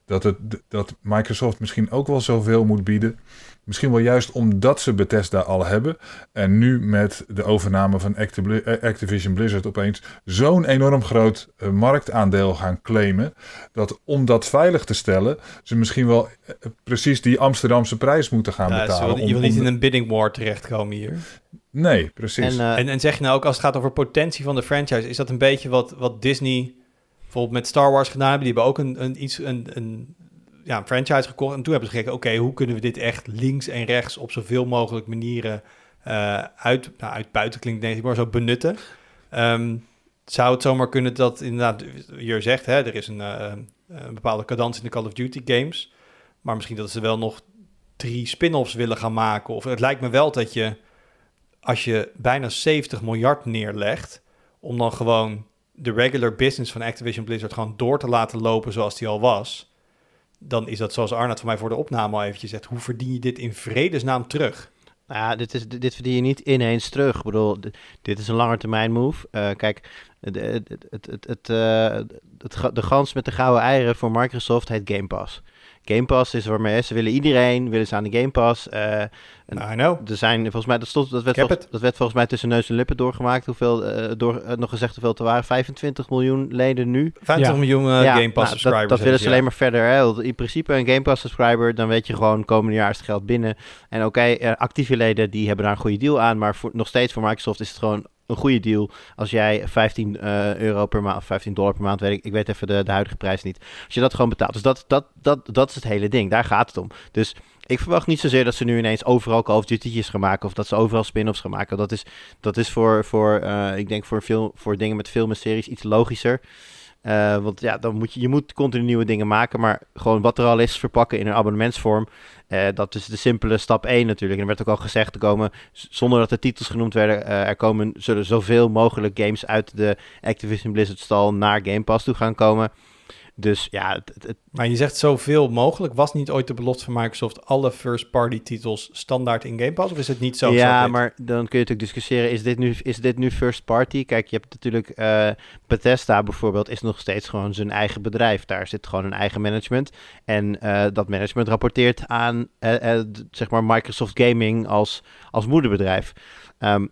dat, het, dat Microsoft misschien ook wel zoveel moet bieden. Misschien wel juist omdat ze Bethesda al hebben. En nu met de overname van eh, Activision Blizzard opeens zo'n enorm groot eh, marktaandeel gaan claimen. Dat om dat veilig te stellen, ze misschien wel eh, precies die Amsterdamse prijs moeten gaan ja, betalen. zo- je om- wil niet om in een bidding war terechtkomen hier. Nee, precies. En, En, en zeg je nou ook, als het gaat over potentie van de franchise, is dat een beetje wat, wat Disney bijvoorbeeld met Star Wars gedaan hebben? Die hebben ook een, een, iets, een, een, ja, een franchise gekocht. En toen hebben ze gekeken, oké, hoe kunnen we dit echt links en rechts op zoveel mogelijk manieren eh, uit, nou, uitbuiten klinkt denk ik, maar zo benutten. Ehm, zou het zomaar kunnen dat inderdaad, je zegt, hè, er is een, eh, een bepaalde cadans in de Call of Duty games, maar misschien dat ze wel nog drie spin-offs willen gaan maken. Of het lijkt me wel dat je, als je bijna 70 miljard neerlegt, om dan gewoon de regular business van Activision Blizzard gewoon door te laten lopen zoals die al was, dan is dat zoals Arnold voor mij voor de opname al eventjes zegt, hoe verdien je dit in vredesnaam terug? Nou ja, dit, is, dit verdien je niet ineens terug. Ik bedoel, dit, is een langetermijn move. Eh, kijk, het, het, het, het, eh, het de gans met de gouden eieren voor Microsoft heet Game Pass. Game Pass is waarmee ze willen iedereen, willen ze aan de Game Pass. Eh, En- Nou, I know. er zijn volgens mij, dat, stond, dat, werd volgens, dat werd volgens mij tussen neus en lippen doorgemaakt. Hoeveel, eh, door, eh, nog gezegd hoeveel het er waren. 25 miljoen leden nu. 50 Ja. miljoen Ja, Game Pass nou, subscribers. Dat, dat willen ze alleen maar verder. Hè? In principe een Game Pass subscriber, dan weet je gewoon komende jaar is het geld binnen. En oké, actieve leden die hebben daar een goede deal aan. Maar voor, nog steeds voor Microsoft is het gewoon een goede deal als jij 15 eh, euro per maand of 15 dollar per maand, weet ik, ik weet even de, de huidige prijs niet. Als je dat gewoon betaalt. Dus dat, dat, dat, dat is het hele ding. Daar gaat het om. Dus ik verwacht niet zozeer dat ze nu ineens overal Call of Duty'tjes gaan maken of dat ze overal spin-offs gaan maken. Dat is, dat is voor, voor eh, ik denk voor, veel, voor dingen met film en series iets logischer. Uh, want ja, dan moet je, je moet continu nieuwe dingen maken, maar gewoon wat er al is verpakken in een abonnementsvorm. Uh, dat is de simpele stap 1 natuurlijk. En er werd ook al gezegd, te komen, zonder dat de titels genoemd werden, uh, er komen, zullen zoveel mogelijk games uit de Activision Blizzard stal naar Game Pass toe gaan komen. Dus ja, het, het, Maar je zegt zoveel mogelijk. Was niet ooit de belofte van Microsoft alle first-party titels standaard in Game Pass? Of is het niet zo? Ja, maar dan kun je natuurlijk discussiëren. Is dit nu, is dit nu first-party? Kijk, je hebt natuurlijk uh, Bethesda bijvoorbeeld is nog steeds gewoon zijn eigen bedrijf. Daar zit gewoon een eigen management. En uh, dat management rapporteert aan uh, zeg maar Microsoft Gaming als, als moederbedrijf. Um,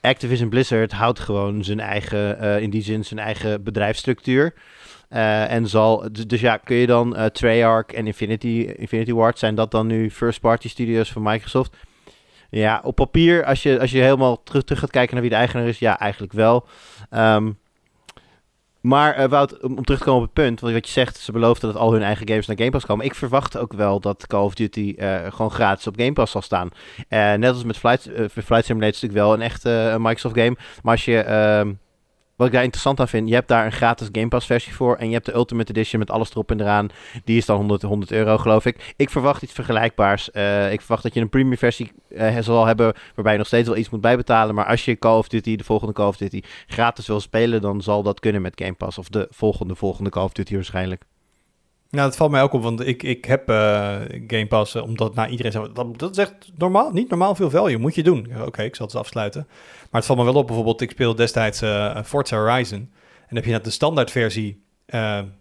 Activision Blizzard houdt gewoon zijn eigen, in die zin zijn eigen bedrijfsstructuur. Uh, en zal, dus ja, kun je dan uh, Treyarch en Infinity, Infinity Ward, zijn dat dan nu first-party studios van Microsoft? Ja, op papier, als je, als je helemaal terug, terug gaat kijken naar wie de eigenaar is, ja, eigenlijk wel. Um, maar uh, Wout, om, om, terug te komen op het punt, want wat je zegt, ze beloofden dat al hun eigen games naar Game Pass komen. Ik verwacht ook wel dat Call of Duty gewoon gratis op Game Pass zal staan. net als met Flight, Flight Simulator is natuurlijk wel een echte Microsoft game. Maar als je ehm, wat ik daar interessant aan vind, je hebt daar een gratis Game Pass versie voor. En je hebt de Ultimate Edition met alles erop en eraan. Die is dan 100, 100 euro, geloof ik. Ik verwacht iets vergelijkbaars. Uh, ik verwacht dat je een premium versie uh, zal hebben. Waarbij je nog steeds wel iets moet bijbetalen. Maar als je Call of Duty, de volgende Call of Duty, gratis wil spelen. Dan zal dat kunnen met Game Pass. Of de volgende, volgende Call of Duty waarschijnlijk. Nou, dat valt mij ook op, want ik, ik heb uh, Game Pass, omdat nou, iedereen dat, dat is echt normaal, niet normaal veel value, moet je doen. Oké, okay, ik zal het afsluiten. Maar het valt me wel op, bijvoorbeeld, ik speel destijds uh, Forza Horizon. En dan heb je net de standaardversie,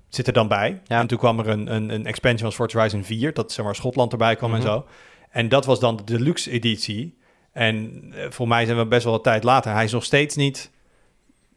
zit er dan bij. Ja. En toen kwam er een, een, een expansion van Forza Horizon 4, dat zeg maar Schotland erbij kwam mm -hmm. en zo. En dat was dan de deluxe editie. En voor mij zijn we best wel een tijd later. Hij is nog steeds niet,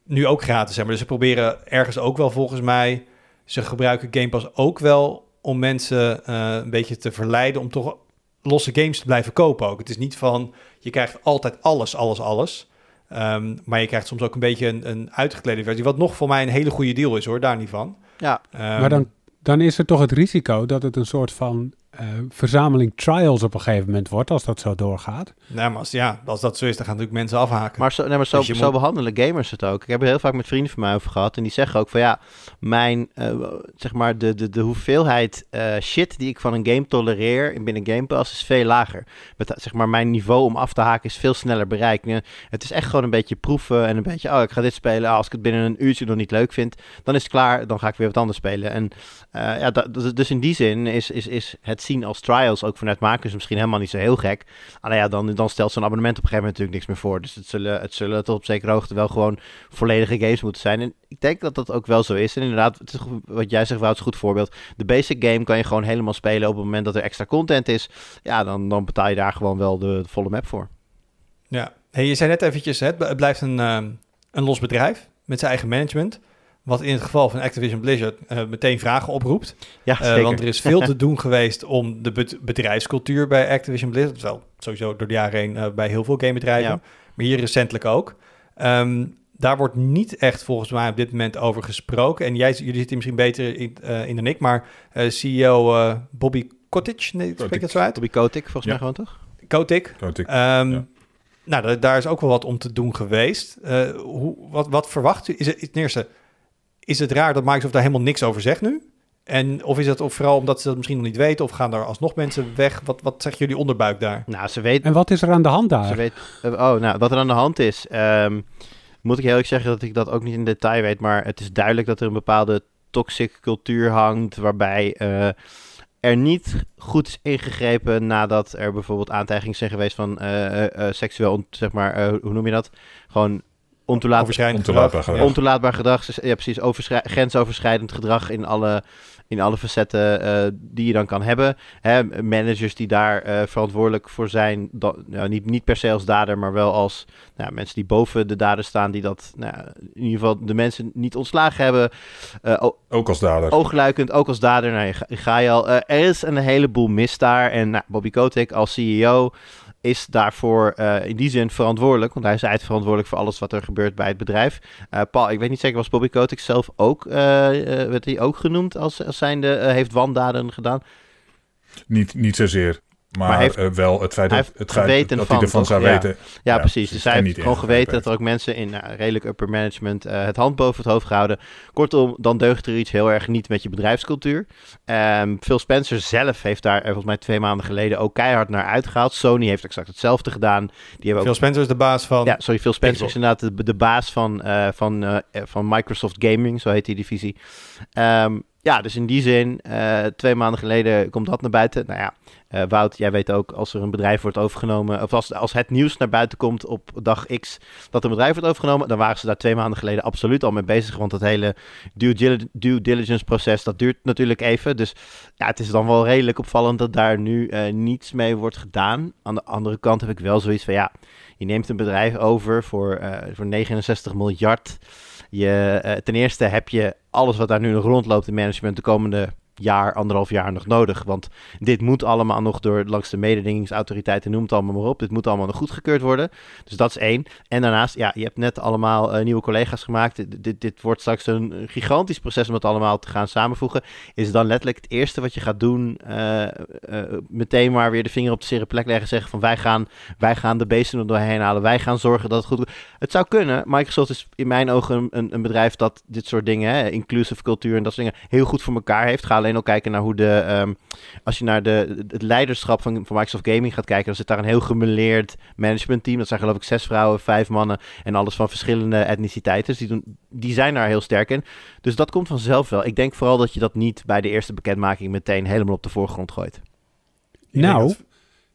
nu ook gratis, zeg maar. Dus ze proberen ergens ook wel volgens mij ze gebruiken Game Pass ook wel om mensen uh, een beetje te verleiden om toch losse games te blijven kopen ook. Het is niet van, je krijgt altijd alles, alles, alles. Um, maar je krijgt soms ook een beetje een, een uitgeklede versie, wat nog voor mij een hele goede deal is hoor, daar niet van. Ja. Um, maar dan, dan is er toch het risico dat het een soort van uh, verzameling trials op een gegeven moment wordt, als dat zo doorgaat. Nou, maar als, ja, als dat zo is, dan gaan natuurlijk mensen afhaken. Maar zo, nee, maar zo, dus zo moet... behandelen gamers het ook. Ik heb er heel vaak met vrienden van mij over gehad. En die zeggen ook van ja, mijn, uh, zeg maar, de, de, de hoeveelheid uh, shit die ik van een game tolereer binnen Game Pass is veel lager. Met, zeg maar, mijn niveau om af te haken is veel sneller bereikt. Het is echt gewoon een beetje proeven en een beetje, oh, ik ga dit spelen. als ik het binnen een uurtje nog niet leuk vind, dan is het klaar. Dan ga ik weer wat anders spelen. En ja, dat, dus in die zin is, is, is het zien als trials, ook vanuit makers, misschien helemaal niet zo heel gek. Alleen ja, dan, dan stelt zo'n abonnement op een gegeven moment natuurlijk niks meer voor. Dus het zullen, het zullen tot op zekere hoogte wel gewoon volledige games moeten zijn. En ik denk dat dat ook wel zo is. En inderdaad, het is, wat jij zegt, Wout, is goed voorbeeld. De basic game kan je gewoon helemaal spelen op het moment dat er extra content is. Ja, dan, dan betaal je daar gewoon wel de, volle map voor. Ja, hey, je zei net eventjes, het blijft een, uh, een los bedrijf met zijn eigen management. Wat in het geval van Activision Blizzard uh, meteen vragen oproept. Ja, uh, want er is veel te [laughs] doen geweest om de be bedrijfscultuur bij Activision Blizzard. Wel sowieso door de jaren heen uh, bij heel veel gamebedrijven. Ja. Maar hier recentelijk ook. Um, daar wordt niet echt volgens mij op dit moment over gesproken. En jij, jullie zitten misschien beter in, in dan ik. Maar CEO Bobby Kotick, nee, spreek het zo uit? Bobby Kotick, volgens ja. mij gewoon toch? Kotick. Kotick. Um, ja. Nou, daar is ook wel wat om te doen geweest. hoe, wat, wat verwacht u? Is het ten eerste is het raar dat Microsoft daar helemaal niks over zegt nu? En of is het ook vooral omdat ze dat misschien nog niet weten, of gaan er alsnog mensen weg? Wat, wat zegt jullie onderbuik daar? Nou, ze weten. En wat is er aan de hand daar? Ze weet, oh, nou, wat er aan de hand is, um, moet ik heel eerlijk zeggen dat ik dat ook niet in detail weet, maar het is duidelijk dat er een bepaalde toxic cultuur hangt, waarbij uh, er niet goed is ingegrepen nadat er bijvoorbeeld aantijgingen zijn geweest van uh, uh, seksueel, zeg maar, hoe noem je dat? Gewoon ontoelaat, ontoelaatbaar gedrag. Ontoelaatbaar gedrag. Ja, precies. Grensoverschrijdend gedrag in alle, in alle facetten uh, die je dan kan hebben. Hè, managers die daar uh, verantwoordelijk voor zijn. Dat, nou, niet, niet per se als dader, maar wel als nou, mensen die boven de dader staan. Die dat nou, in ieder geval de mensen niet ontslagen hebben. Uh, ook als dader. Oogluikend, ook als dader. Nou, je, ga je al. er is een heleboel mis daar. En nou, Bobby Kotick als CEO is daarvoor uh, in die zin verantwoordelijk. Want hij is eindverantwoordelijk voor alles wat er gebeurt bij het bedrijf. Uh, Paul, ik weet niet zeker, was Bobby Kotick zelf ook, uh, werd hij ook genoemd als, als zijnde heeft wandaden gedaan? Niet, niet zozeer. Maar, Maar heeft- eh, wel het feit, hij dat, heeft het feit geweten dat van, hij ervan toch? zou Ja. weten. Ja, Ja, precies. precies. Dus hij heeft niet gewoon geweten dat er ook mensen in nou, redelijk upper management eh, het hand boven het hoofd gehouden. Kortom, dan deugt er iets heel erg niet met je bedrijfscultuur. Ehm, Phil Spencer zelf heeft daar eh, volgens mij twee maanden geleden ook keihard naar uitgehaald. Sony heeft exact hetzelfde gedaan. Die hebben ook Phil Spencer is de baas van... Ja, sorry, Phil Spencer Xbox. is inderdaad de, de baas van, eh, van, eh, van Microsoft Gaming, zo heet die divisie. Ehm, ja, dus in die zin, eh, twee maanden geleden komt dat naar buiten. Nou ja, eh, Wout, jij weet ook, als er een bedrijf wordt overgenomen, of als, als het nieuws naar buiten komt op dag X dat een bedrijf wordt overgenomen, dan waren ze daar twee maanden geleden absoluut al mee bezig. Want het hele due, dili- due diligence proces, dat duurt natuurlijk even. Dus ja, het is dan wel redelijk opvallend dat daar nu eh, niets mee wordt gedaan. Aan de andere kant heb ik wel zoiets van, ja, je neemt een bedrijf over voor, voor 69 miljard. Je, eh, ten eerste heb je alles wat daar nu nog rondloopt in management de komende jaar, anderhalf jaar nog nodig. Want dit moet allemaal nog door langs de mededingingsautoriteiten, noem het allemaal maar op. Dit moet allemaal nog goedgekeurd worden. Dus dat is één. En daarnaast, ja, je hebt net allemaal eh, nieuwe collega's gemaakt. Dit, dit, wordt straks een gigantisch proces om het allemaal te gaan samenvoegen. Is dan letterlijk het eerste wat je gaat doen, eh, eh, meteen maar weer de vinger op de zere plek leggen. Zeggen van wij gaan, wij gaan de beesten er doorheen halen. Wij gaan zorgen dat het goed Het zou kunnen. Microsoft is in mijn ogen een, een, bedrijf dat dit soort dingen, hè, inclusive cultuur en dat soort dingen, heel goed voor elkaar heeft. Ga alleen al kijken naar hoe de, ehm, als je naar de, het leiderschap van, van Microsoft Gaming gaat kijken, dan zit daar een heel gemeleerd managementteam. Dat zijn geloof ik zes vrouwen, vijf mannen en alles van verschillende etniciteiten. Dus die, doen, die zijn daar heel sterk in. Dus dat komt vanzelf wel. Ik denk vooral dat je dat niet bij de eerste bekendmaking meteen helemaal op de voorgrond gooit. Nou,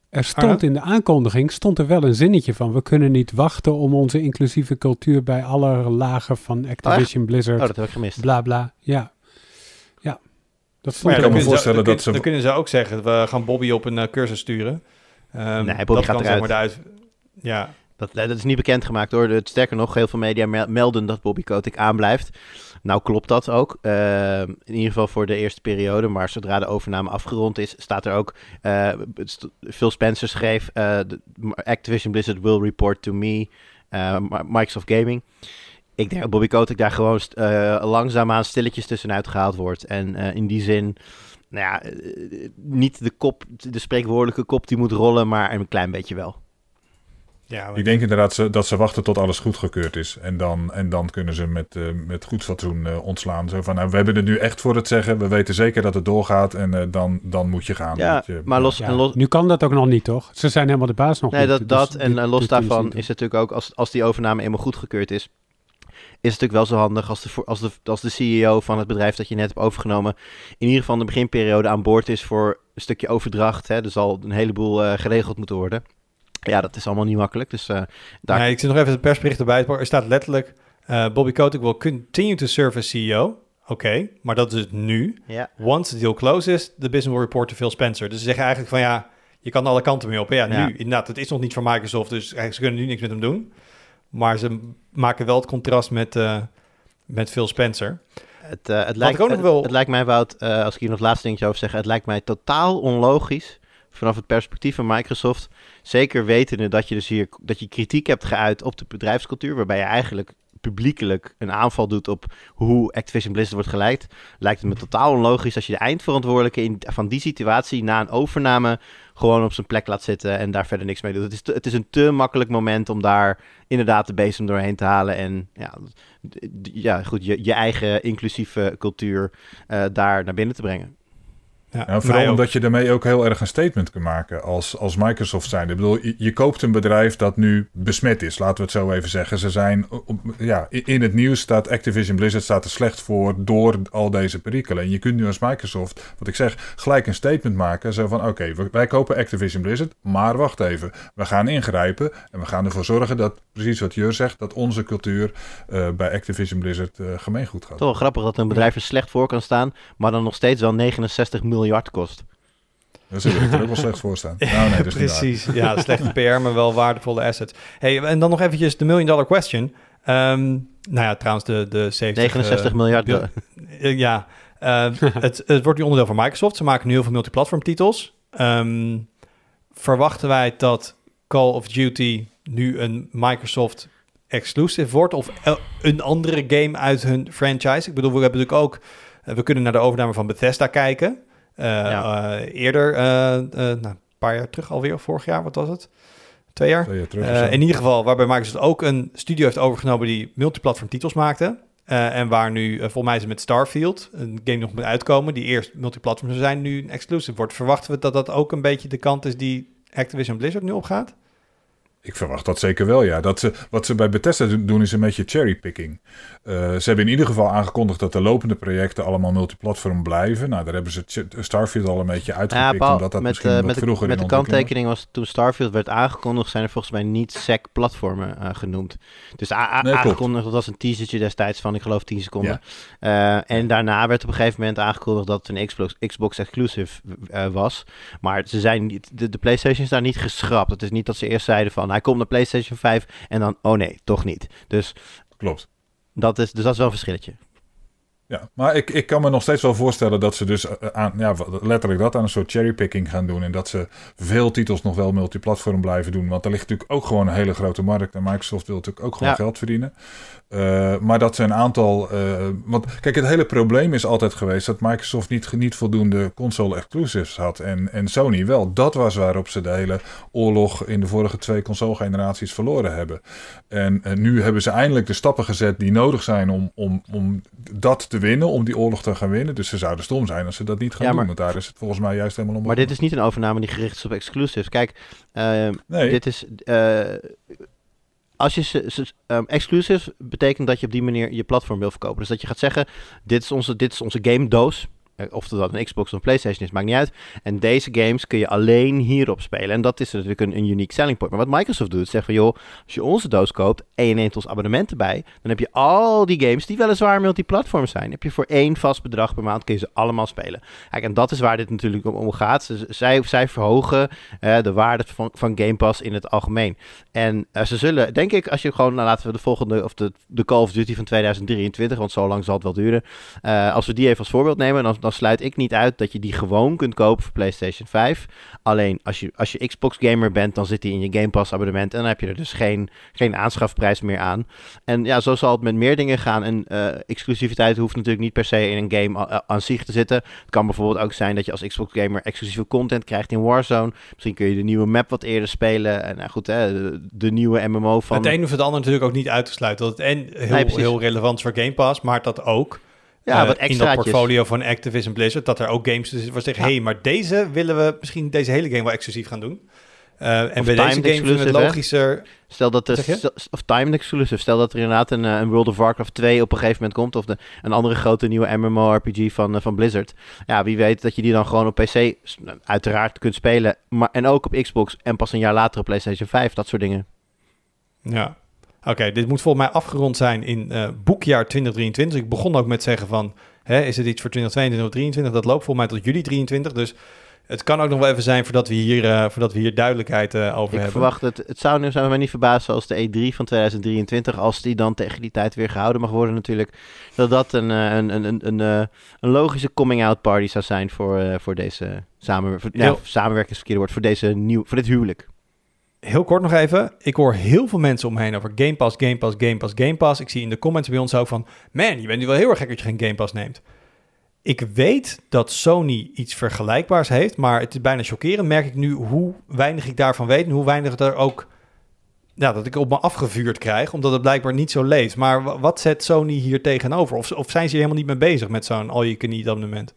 er stond in de aankondiging stond er wel een zinnetje van. We kunnen niet wachten om onze inclusieve cultuur bij alle lagen van Activision Blizzard. Oh, dat heb ik gemist. Bla bla. Ja. Dat stond Maar ja, er kan dan me wel. kunnen ze- voorstellen dat kun- ze- Dan kunnen ze ook zeggen, we gaan Bobby op een eh, cursus sturen. Ehm, Nee, Bobby dat gaat kan zeg eruit. maar uit... Ja, Dat, eh, dat is niet bekendgemaakt hoor. Het, sterker nog, heel veel media mel- melden dat Bobby Kotick aanblijft. Nou klopt dat ook. Eh, in ieder geval voor de eerste periode. Maar zodra de overname afgerond is, staat er ook... eh, st- Phil Spencer schreef... eh, de- Activision Blizzard will report to me. Mi- Microsoft Gaming. Ik denk dat Bobby Kotick daar gewoon eh, langzaamaan stilletjes tussenuit gehaald wordt. En eh, in die zin... Nou ja, eh, niet de kop, de spreekwoordelijke kop die moet rollen, maar een klein beetje wel. ja Ik denk inderdaad ze- dat ze wachten tot alles goedgekeurd is. En dan, en dan kunnen ze met, met goed fatsoen eh, ontslaan. Zo van, nou, we hebben het nu echt voor het zeggen. We weten zeker dat het doorgaat. En eh, dan, dan moet je gaan. Ja, je- maar los, Ja, en los, Nu kan dat ook nog niet, toch? Ze zijn helemaal de baas nog Nee, niet. dat, dus dat en dit- los dit daarvan is het natuurlijk ook, als, als die overname eenmaal goedgekeurd is, is het natuurlijk wel zo handig als de, als, de, als de CEO van het bedrijf dat je net hebt overgenomen, in ieder geval in de beginperiode aan boord is voor een stukje overdracht. Hè. Er zal een heleboel eh, geregeld moeten worden. Ja, dat is allemaal niet makkelijk. Dus daar, Nee, ik zit nog even het persbericht erbij. Er staat letterlijk... eh, Bobby Kotick will continue to serve as CEO. Oké, maar dat is het nu. ja. Once the deal closes, the business will report to Phil Spencer. Dus ze zeggen eigenlijk van ja, je kan alle kanten mee op. Ja, Ja. nu inderdaad, het is nog niet van Microsoft, dus eigenlijk, ze kunnen nu niks met hem doen. Maar ze maken wel het contrast met, eh, met Phil Spencer. Het, eh, het, lijkt, het, wel- het lijkt mij, Wout, eh, als ik hier nog het laatste dingetje over zeg, het lijkt mij totaal onlogisch vanaf het perspectief van Microsoft. Zeker wetende dat je dus hier dat je kritiek hebt geuit op de bedrijfscultuur, waarbij je eigenlijk publiekelijk een aanval doet op hoe Activision Blizzard wordt geleid, lijkt het me totaal onlogisch als je de eindverantwoordelijke in, van die situatie na een overname gewoon op zijn plek laat zitten en daar verder niks mee doet. Het is, het is een te makkelijk moment om daar inderdaad de bezem doorheen te halen en ja, ja goed, je, je eigen inclusieve cultuur eh, daar naar binnen te brengen. Ja, Nou, vooral omdat je daarmee ook heel erg een statement kan maken als, als Microsoft zijn. Ik bedoel, je, je koopt een bedrijf dat nu besmet is, laten we het zo even zeggen. Ze zijn, op- ja, in het nieuws staat Activision Blizzard staat er slecht voor door al deze perikelen. En je kunt nu als Microsoft, wat ik zeg, gelijk een statement maken. Zo van, oké, wij kopen Activision Blizzard, maar wacht even. We gaan ingrijpen en we gaan ervoor zorgen dat, precies wat Jur zegt, dat onze cultuur eh, bij Activision Blizzard eh, gemeengoed gaat. Toch wel grappig dat een bedrijf er slecht voor kan staan, maar dan nog steeds wel 69 miljard kost. Daar zul je er ook wel slecht voor staan. Nou, nee, dat waar. Precies, ja, slechte PR, maar wel waardevolle assets. Hey, en dan nog eventjes de million dollar question. Ehm, nou ja, trouwens de, de 70... 69 eh, miljard. bil- Eh, ja, eh, [laughs] het, het wordt nu onderdeel van Microsoft. Ze maken nu heel veel multiplatform titels. Ehm, verwachten wij dat Call of Duty nu een Microsoft exclusive wordt of een andere game uit hun franchise? Ik bedoel, we hebben natuurlijk ook, eh, we kunnen naar de overname van Bethesda kijken. Eh, Ja. eh, eerder, eh, eh, nou, paar jaar terug alweer, of vorig jaar, wat was het? Twee jaar? Twee jaar terug of Eh, zo. in ieder geval, waarbij Microsoft ook een studio heeft overgenomen die multiplatform titels maakte. Eh, en waar nu, volgens mij is het met Starfield, een game nog moet uitkomen, die eerst multiplatform zou zijn, nu een exclusive wordt. Verwachten we dat dat ook een beetje de kant is die Activision Blizzard nu opgaat? Ik verwacht dat zeker wel, ja. Dat ze, wat ze bij Bethesda doen, is een beetje cherrypicking. Eh ze hebben in ieder geval aangekondigd dat de lopende projecten allemaal multiplatform blijven. Nou, daar hebben ze Starfield al een beetje Ja, uitgepikt, Paul, omdat dat met, misschien eh, met, de, vroeger met de kanttekening was toen Starfield werd aangekondigd, zijn er volgens mij niet SEC-platformen eh, genoemd. Dus Nee, aangekondigd, dat was een teasertje destijds van, ik geloof, 10 seconden. En daarna werd op een gegeven moment aangekondigd dat het een Xbox, Xbox exclusive was. Maar ze zijn niet, de, de PlayStation is daar niet geschrapt. Het is niet dat ze eerst zeiden van, hij komt naar PlayStation 5 en dan, oh nee, toch niet. Dus Klopt. dat is, dus dat is wel een verschilletje. Ja, maar ik, ik kan me nog steeds wel voorstellen dat ze dus eh, aan, ja, letterlijk dat aan een soort cherrypicking gaan doen. En dat ze veel titels nog wel multiplatform blijven doen. Want er ligt natuurlijk ook gewoon een hele grote markt. En Microsoft wil natuurlijk ook gewoon Ja. geld verdienen. Eh, maar dat ze een aantal. eh, want kijk, het hele probleem is altijd geweest dat Microsoft niet, niet voldoende console exclusives had. En, en Sony wel. Dat was waarop ze de hele oorlog in de vorige twee console generaties verloren hebben. En, en nu hebben ze eindelijk de stappen gezet die nodig zijn om, om, om dat te winnen, om die oorlog te gaan winnen. Dus ze zouden stom zijn als ze dat niet gaan Ja, maar- doen. Want daar is het volgens mij juist helemaal om. Maar dit is niet een overname die gericht is op exclusives. Kijk, eh, Nee, Dit is. eh, als je ze, ze- ehm, exclusive betekent dat je op die manier je platform wil verkopen. Dus dat je gaat zeggen: dit is onze, dit is onze game doos. Eh, Of dat een Xbox of een PlayStation is, maakt niet uit. En deze games kun je alleen hierop spelen. En dat is natuurlijk een, een unique selling point. Maar wat Microsoft doet, zegt van joh, als je onze doos koopt en je neemt ons abonnement erbij, dan heb je al die games die weliswaar multiplatform zijn. Heb je voor één vast bedrag per maand kun je ze allemaal spelen. Kijk, en dat is waar dit natuurlijk om, gaat. Zij, zij verhogen eh, de waarde van, van Game Pass in het algemeen. En eh, ze zullen, denk ik, als je gewoon, nou, laten we de volgende, of de, de Call of Duty van 2023, want zo lang zal het wel duren. als we die even als voorbeeld nemen, dan, dan sluit ik niet uit dat je die gewoon kunt kopen voor PlayStation 5. Alleen als je, als je Xbox gamer bent, dan zit die in je Game Pass abonnement. En dan heb je er dus geen, geen aanschafprijs meer aan. En ja, zo zal het met meer dingen gaan. En eh, exclusiviteit hoeft natuurlijk niet per se in een game a- aan zich te zitten. Het kan bijvoorbeeld ook zijn dat je als Xbox gamer exclusieve content krijgt in Warzone. Misschien kun je de nieuwe map wat eerder spelen. En nou goed, hè, de, de nieuwe MMO van... Het een hoeft het ander natuurlijk ook niet uit te sluiten. Dat het en heel, Nee, heel relevant voor Game Pass, maar dat ook ja, eh, wat in dat portfolio van Activision Blizzard, dat er ook games ze zeggen, Ja. hey, maar deze willen we misschien deze hele game wel exclusief gaan doen. Eh, en bij deze game we het hè? logischer. Stel dat stel- of timed exclusive, stel dat er inderdaad een, eh, een World of Warcraft 2 op een gegeven moment komt, of de, een andere grote nieuwe MMORPG van, van Blizzard. Ja, wie weet dat je die dan gewoon op PC uiteraard kunt spelen, maar, en ook op Xbox en pas een jaar later op PlayStation 5, dat soort dingen. Ja. Oké, dit moet volgens mij afgerond zijn in eh, boekjaar 2023. Ik begon ook met zeggen van, hè, is het iets voor 2022 of 2023? Dat loopt volgens mij tot juli 23. Dus het kan ook nog wel even zijn voordat we hier, eh, voordat we hier duidelijkheid eh, over Ik hebben. verwacht het, het zou, nu- zou mij niet verbazen als de E3 van 2023, als die dan tegen die tijd weer gehouden mag worden natuurlijk, dat dat een, een, een, een, een, een logische coming-out party zou zijn voor, voor deze samenwer ja, woord, voor, deze nieuw, voor dit huwelijk. Heel kort nog even. Ik hoor heel veel mensen omheen over Game Pass, Game Pass, Game Pass, Game Pass. Ik zie in de comments bij ons ook van... Man, je bent nu wel heel erg gek dat je geen Game Pass neemt. Ik weet dat Sony iets vergelijkbaars heeft, maar het is bijna chockerend. Merk ik nu hoe weinig ik daarvan weet en hoe weinig er ook... Ja, dat ik op me afgevuurd krijg, omdat het blijkbaar niet zo leeft. Maar wa- wat zet Sony hier tegenover? Of, of zijn ze hier helemaal niet mee bezig met zo'n all-you-can-eat abonnement?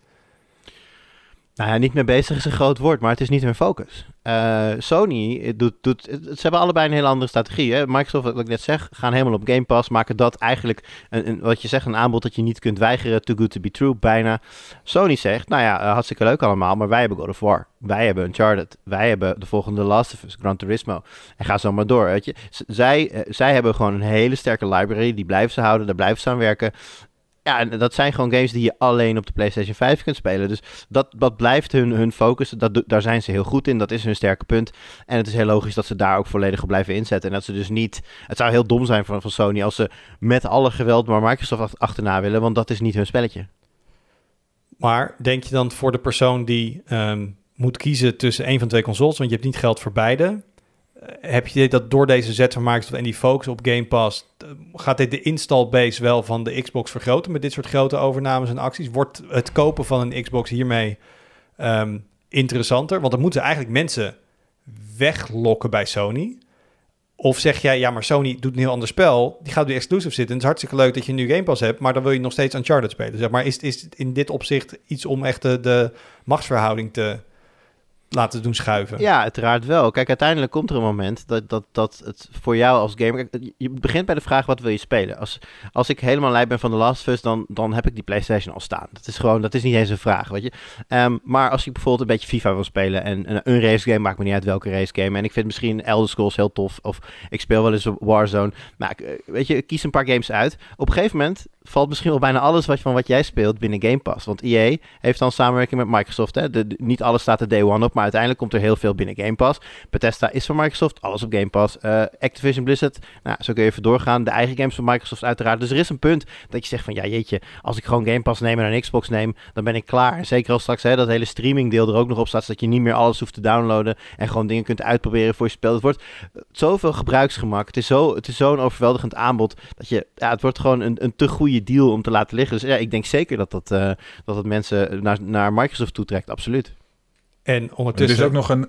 Nou ja, niet mee bezig is een groot woord, maar het is niet hun focus. Eh, Sony doet, doet, ze hebben allebei een hele andere strategie. Hè? Microsoft, wat ik net zeg, gaan helemaal op Game Pass, maken dat eigenlijk, een, wat je zegt, een aanbod dat je niet kunt weigeren, too good to be true, bijna. Sony zegt, nou ja, eh, hartstikke leuk allemaal, maar wij hebben God of War, wij hebben Uncharted, wij hebben de volgende Last of Us, Gran Turismo, en ga zo maar door, weet je. Zij, eh, zij hebben gewoon een hele sterke library, die blijven ze houden, daar blijven ze aan werken. Ja, en dat zijn gewoon games die je alleen op de PlayStation 5 kunt spelen. Dus dat, dat blijft hun, hun focus. Dat, daar zijn ze heel goed in. Dat is hun sterke punt. En het is heel logisch dat ze daar ook volledig op blijven inzetten. En dat ze dus niet... Het zou heel dom zijn van, van Sony als ze met alle geweld maar Microsoft ach- achterna willen. Want dat is niet hun spelletje. Maar denk je dan voor de persoon die ehm, moet kiezen tussen een van twee consoles, want je hebt niet geld voor beide, heb je dat door deze zet van Microsoft en die focus op Game Pass, eh, gaat dit de install base wel van de Xbox vergroten met dit soort grote overnames en acties? Wordt het kopen van een Xbox hiermee ehm, interessanter? Want dan moeten eigenlijk mensen weglokken bij Sony. Of zeg jij, ja, maar Sony doet een heel ander spel. Die gaat nu exclusive zitten. Het is hartstikke leuk dat je nu Game Pass hebt, maar dan wil je nog steeds Uncharted spelen. Zeg maar, is, is het in dit opzicht iets om echt de, de machtsverhouding te laten doen schuiven? Ja, uiteraard wel. Kijk, uiteindelijk komt er een moment dat, dat, dat het voor jou als gamer... Je begint bij de vraag, wat wil je spelen? Als, als ik helemaal lijp ben van The Last of Us, dan, dan heb ik die PlayStation al staan. Dat is gewoon, dat is niet eens een vraag, weet je. Ehm, maar als ik bijvoorbeeld een beetje FIFA wil spelen en een, een race game, maakt me niet uit welke race game. En ik vind misschien Elder Scrolls heel tof, of ik speel wel eens Warzone. Maar weet je, kies een paar games uit. Op een gegeven moment valt misschien wel bijna alles wat, van wat jij speelt binnen Game Pass. Want EA heeft dan samenwerking met Microsoft. Hè? Niet alles staat er day one op, maar uiteindelijk komt er heel veel binnen Game Pass. Bethesda is van Microsoft, alles op Game Pass. Uh, Activision Blizzard, nou, zo kun je even doorgaan. De eigen games van Microsoft uiteraard. Dus er is een punt dat je zegt van, ja jeetje, als ik gewoon Game Pass neem en een Xbox neem, dan ben ik klaar. Zeker als straks hè, dat hele streaming deel er ook nog op staat, zodat je niet meer alles hoeft te downloaden en gewoon dingen kunt uitproberen voor je spel. Het wordt zoveel gebruiksgemak. Het is zo'n zo, zo'n overweldigend aanbod dat je, ja, het wordt gewoon een, een te goede deal om te laten liggen. Dus ja, ik denk zeker dat dat, uh, dat het mensen naar, naar Microsoft toetrekt, absoluut. En ondertussen... Er is ook nog een,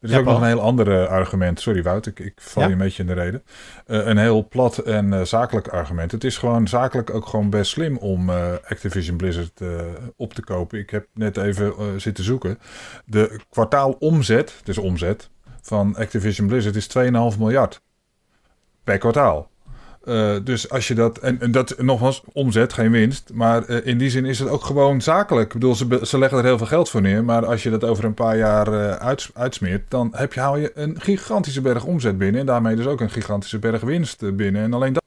er is Ja, ook nog een heel ander eh, argument. Sorry Wout, ik, ik val Ja? je een beetje in de reden. Eh, een heel plat en eh, zakelijk argument. Het is gewoon zakelijk ook gewoon best slim om eh, Activision Blizzard eh, op te kopen. Ik heb net even eh, zitten zoeken. De kwartaalomzet, is omzet, van Activision Blizzard is 2,5 miljard per kwartaal. Eh, dus als je dat, en, en dat nogmaals, omzet, geen winst. Maar eh, in die zin is het ook gewoon zakelijk. Ik bedoel, ze, leggen er heel veel geld voor neer. Maar als je dat over een paar jaar eh, uits- uitsmeert, dan heb je, haal je een gigantische berg omzet binnen. En daarmee dus ook een gigantische berg winst binnen. En alleen dat.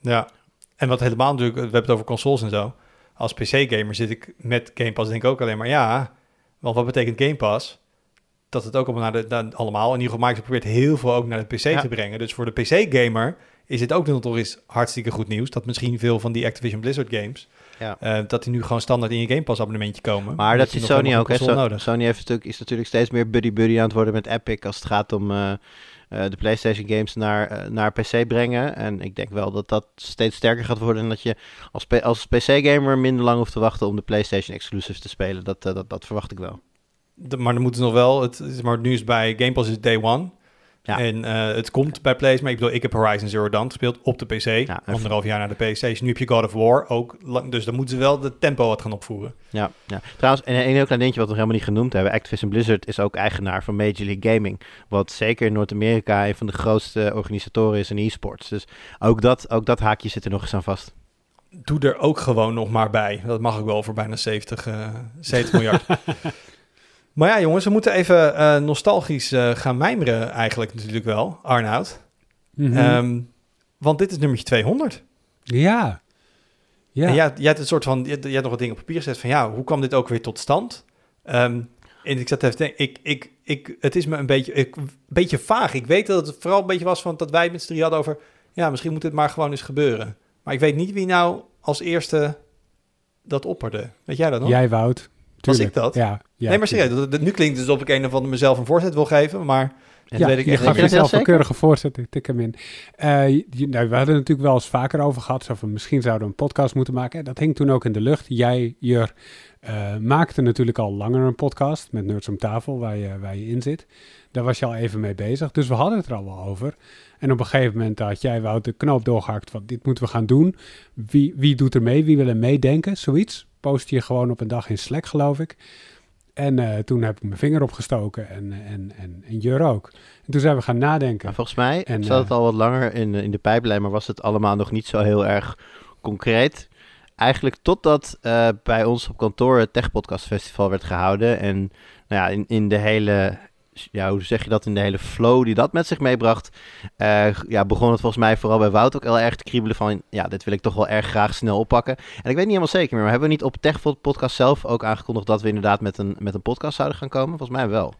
Ja, en wat helemaal natuurlijk, we hebben het over consoles en zo. Als PC-gamer zit ik met Game Pass denk ik ook alleen maar, ja, want wat betekent Game Pass? Dat het ook allemaal naar de, naar, allemaal, in ieder geval Microsoft probeert heel veel ook naar de PC Ja. te brengen. Dus voor de PC-gamer is dit ook nog eens hartstikke goed nieuws. Dat misschien veel van die Activision Blizzard games, Ja. eh, dat die nu gewoon standaard in je Game Pass abonnementje komen. Maar dat is Sony ook. Hè. So-. Sony heeft natuurlijk, is natuurlijk steeds meer buddy-buddy aan het worden met Epic als het gaat om eh, eh, de PlayStation games naar, naar PC brengen. En ik denk wel dat dat steeds sterker gaat worden en dat je als, als PC-gamer minder lang hoeft te wachten om de PlayStation exclusives te spelen. Dat, dat, dat verwacht ik wel. De- maar dan moeten ze nog wel, het, maar nu is bij Game Pass is day one. Ja. En eh, het komt bij PlayStation, maar ik bedoel, ik heb Horizon Zero Dawn gespeeld op de PC. en- anderhalf jaar naar de PlayStation. Nu heb je God of War ook. lang- Dus dan moeten ze wel de tempo wat gaan opvoeren. Ja, ja. trouwens, en een heel klein dingetje wat we helemaal niet genoemd hebben. Activision Blizzard is ook eigenaar van Major League Gaming. Wat zeker in Noord-Amerika een van de grootste organisatoren is in e-sports. Dus ook dat, ook dat haakje zit er nog eens aan vast. Doe er ook gewoon nog maar bij. Dat mag ik wel voor bijna 70, eh 70 miljard. [laughs] maar ja, jongens, we moeten even eh, nostalgisch eh, gaan mijmeren eigenlijk natuurlijk wel, Arnoud. Mhm. Ehm, want dit is nummertje 200. ja. Ja. En jij, jij hebt een soort van, jij, jij hebt nog wat dingen op papier gezet van ja, hoe kwam dit ook weer tot stand? Ehm, en ik zat even te denken, ik, ik, ik, het is me een beetje, ik, een beetje vaag. Ik weet dat het vooral een beetje was van dat wij met z'n drie hadden over, ja, misschien moet dit maar gewoon eens gebeuren. Maar ik weet niet wie nou als eerste dat opperde. Weet jij dat nog? Jij, Wout. Was ik dat? Ja. Ja nee, maar serieus, dat- dat- nu klinkt het alsof ik een of andere mezelf een voorzet wil geven, maar Ja, weet ik je echt gaf jezelf een keurige voorzet, ik tik hem in. Eh, je- nou, we hadden het natuurlijk wel eens vaker over gehad, zo van misschien zouden we een podcast moeten maken. En dat hing toen ook in de lucht. Jij, Jur, eh, maakte natuurlijk al langer een podcast met Nerds om tafel, waar je, waar je in zit. Daar was je al even mee bezig, dus we hadden het er al wel over. En op een gegeven moment had jij, Wout, de knoop doorgehakt van dit moeten we gaan doen. Wie, wie doet er mee? Wie wil er meedenken? Zoiets. Post je gewoon op een dag in Slack, geloof ik. En eh, toen heb ik mijn vinger opgestoken en, en, en, en Jur ook. En toen zijn we gaan nadenken. Maar volgens mij En, zat het eh, al wat langer in, in de pijplijn, maar was het allemaal nog niet zo heel erg concreet. Eigenlijk totdat eh, bij ons op kantoor het Tech Podcast Festival werd gehouden. En nou ja, in, in de hele, ja, hoe zeg je dat, in de hele flow die dat met zich meebracht, eh, ja, begon het volgens mij vooral bij Wout ook heel erg te kriebelen van, ja, dit wil ik toch wel erg graag snel oppakken. En ik weet niet helemaal zeker meer, maar hebben we niet op Tech Podcast zelf ook aangekondigd dat we inderdaad met een, met een podcast zouden gaan komen? Volgens mij wel.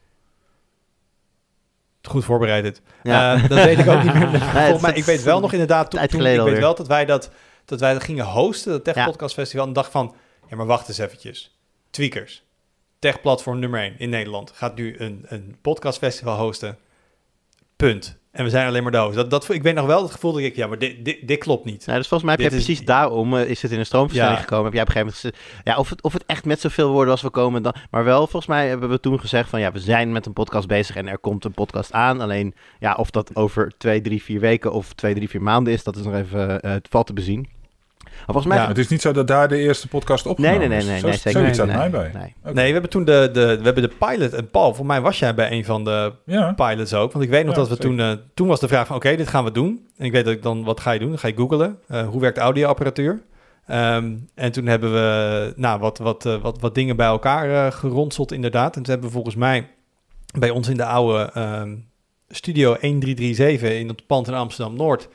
goed voorbereid dit. Ja. Eh, dat weet ik ook niet meer. [laughs] Nee, mij, ik weet wel nog inderdaad, toen, ik weet wel dat wij dat, dat wij dat gingen hosten, het Tech Ja. Podcast Festival, en dacht van, ja, maar wacht eens eventjes. Tweakers, tech platform nummer 1 in Nederland, gaat nu een, een podcastfestival hosten. Punt. En we zijn alleen maar dood. Dat, dat, ik weet nog wel het gevoel dat ik, ja, maar dit, dit, dit klopt niet. Nou, dus volgens mij heb Dit is- precies daarom eh, is het in een stroomversnelling Ja. gekomen. Heb jij op een gegeven moment ja, of het, of het echt met zoveel woorden als we komen dan, maar wel volgens mij hebben we toen gezegd van ja, we zijn met een podcast bezig en er komt een podcast aan. Alleen ja, of dat over twee, drie, vier weken of twee, drie, vier maanden is, dat is nog even eh, het valt te bezien. Maar volgens mij, Ja. Het is niet zo dat daar de eerste podcast nee, opgenomen nee, nee, nee, Zo- nee, zeker Zoiets niet. Nee, mij bij. nee. Nee, we hebben toen de, de, we hebben de pilot. En Paul, voor mij was jij bij een van de Ja, pilots ook. Want ik weet nog Ja, dat we zeker. toen... eh, toen was de vraag van, oké, dit gaan we doen. En ik weet dat ik dan, wat ga je doen? Dan ga je googlen. Eh, hoe werkt audioapparatuur? Ehm, en toen hebben we nou, wat, wat, eh, wat, wat dingen bij elkaar geronseld inderdaad. En toen hebben we volgens mij bij ons in de oude ehm, studio 1337 in het pand in Amsterdam-Noord...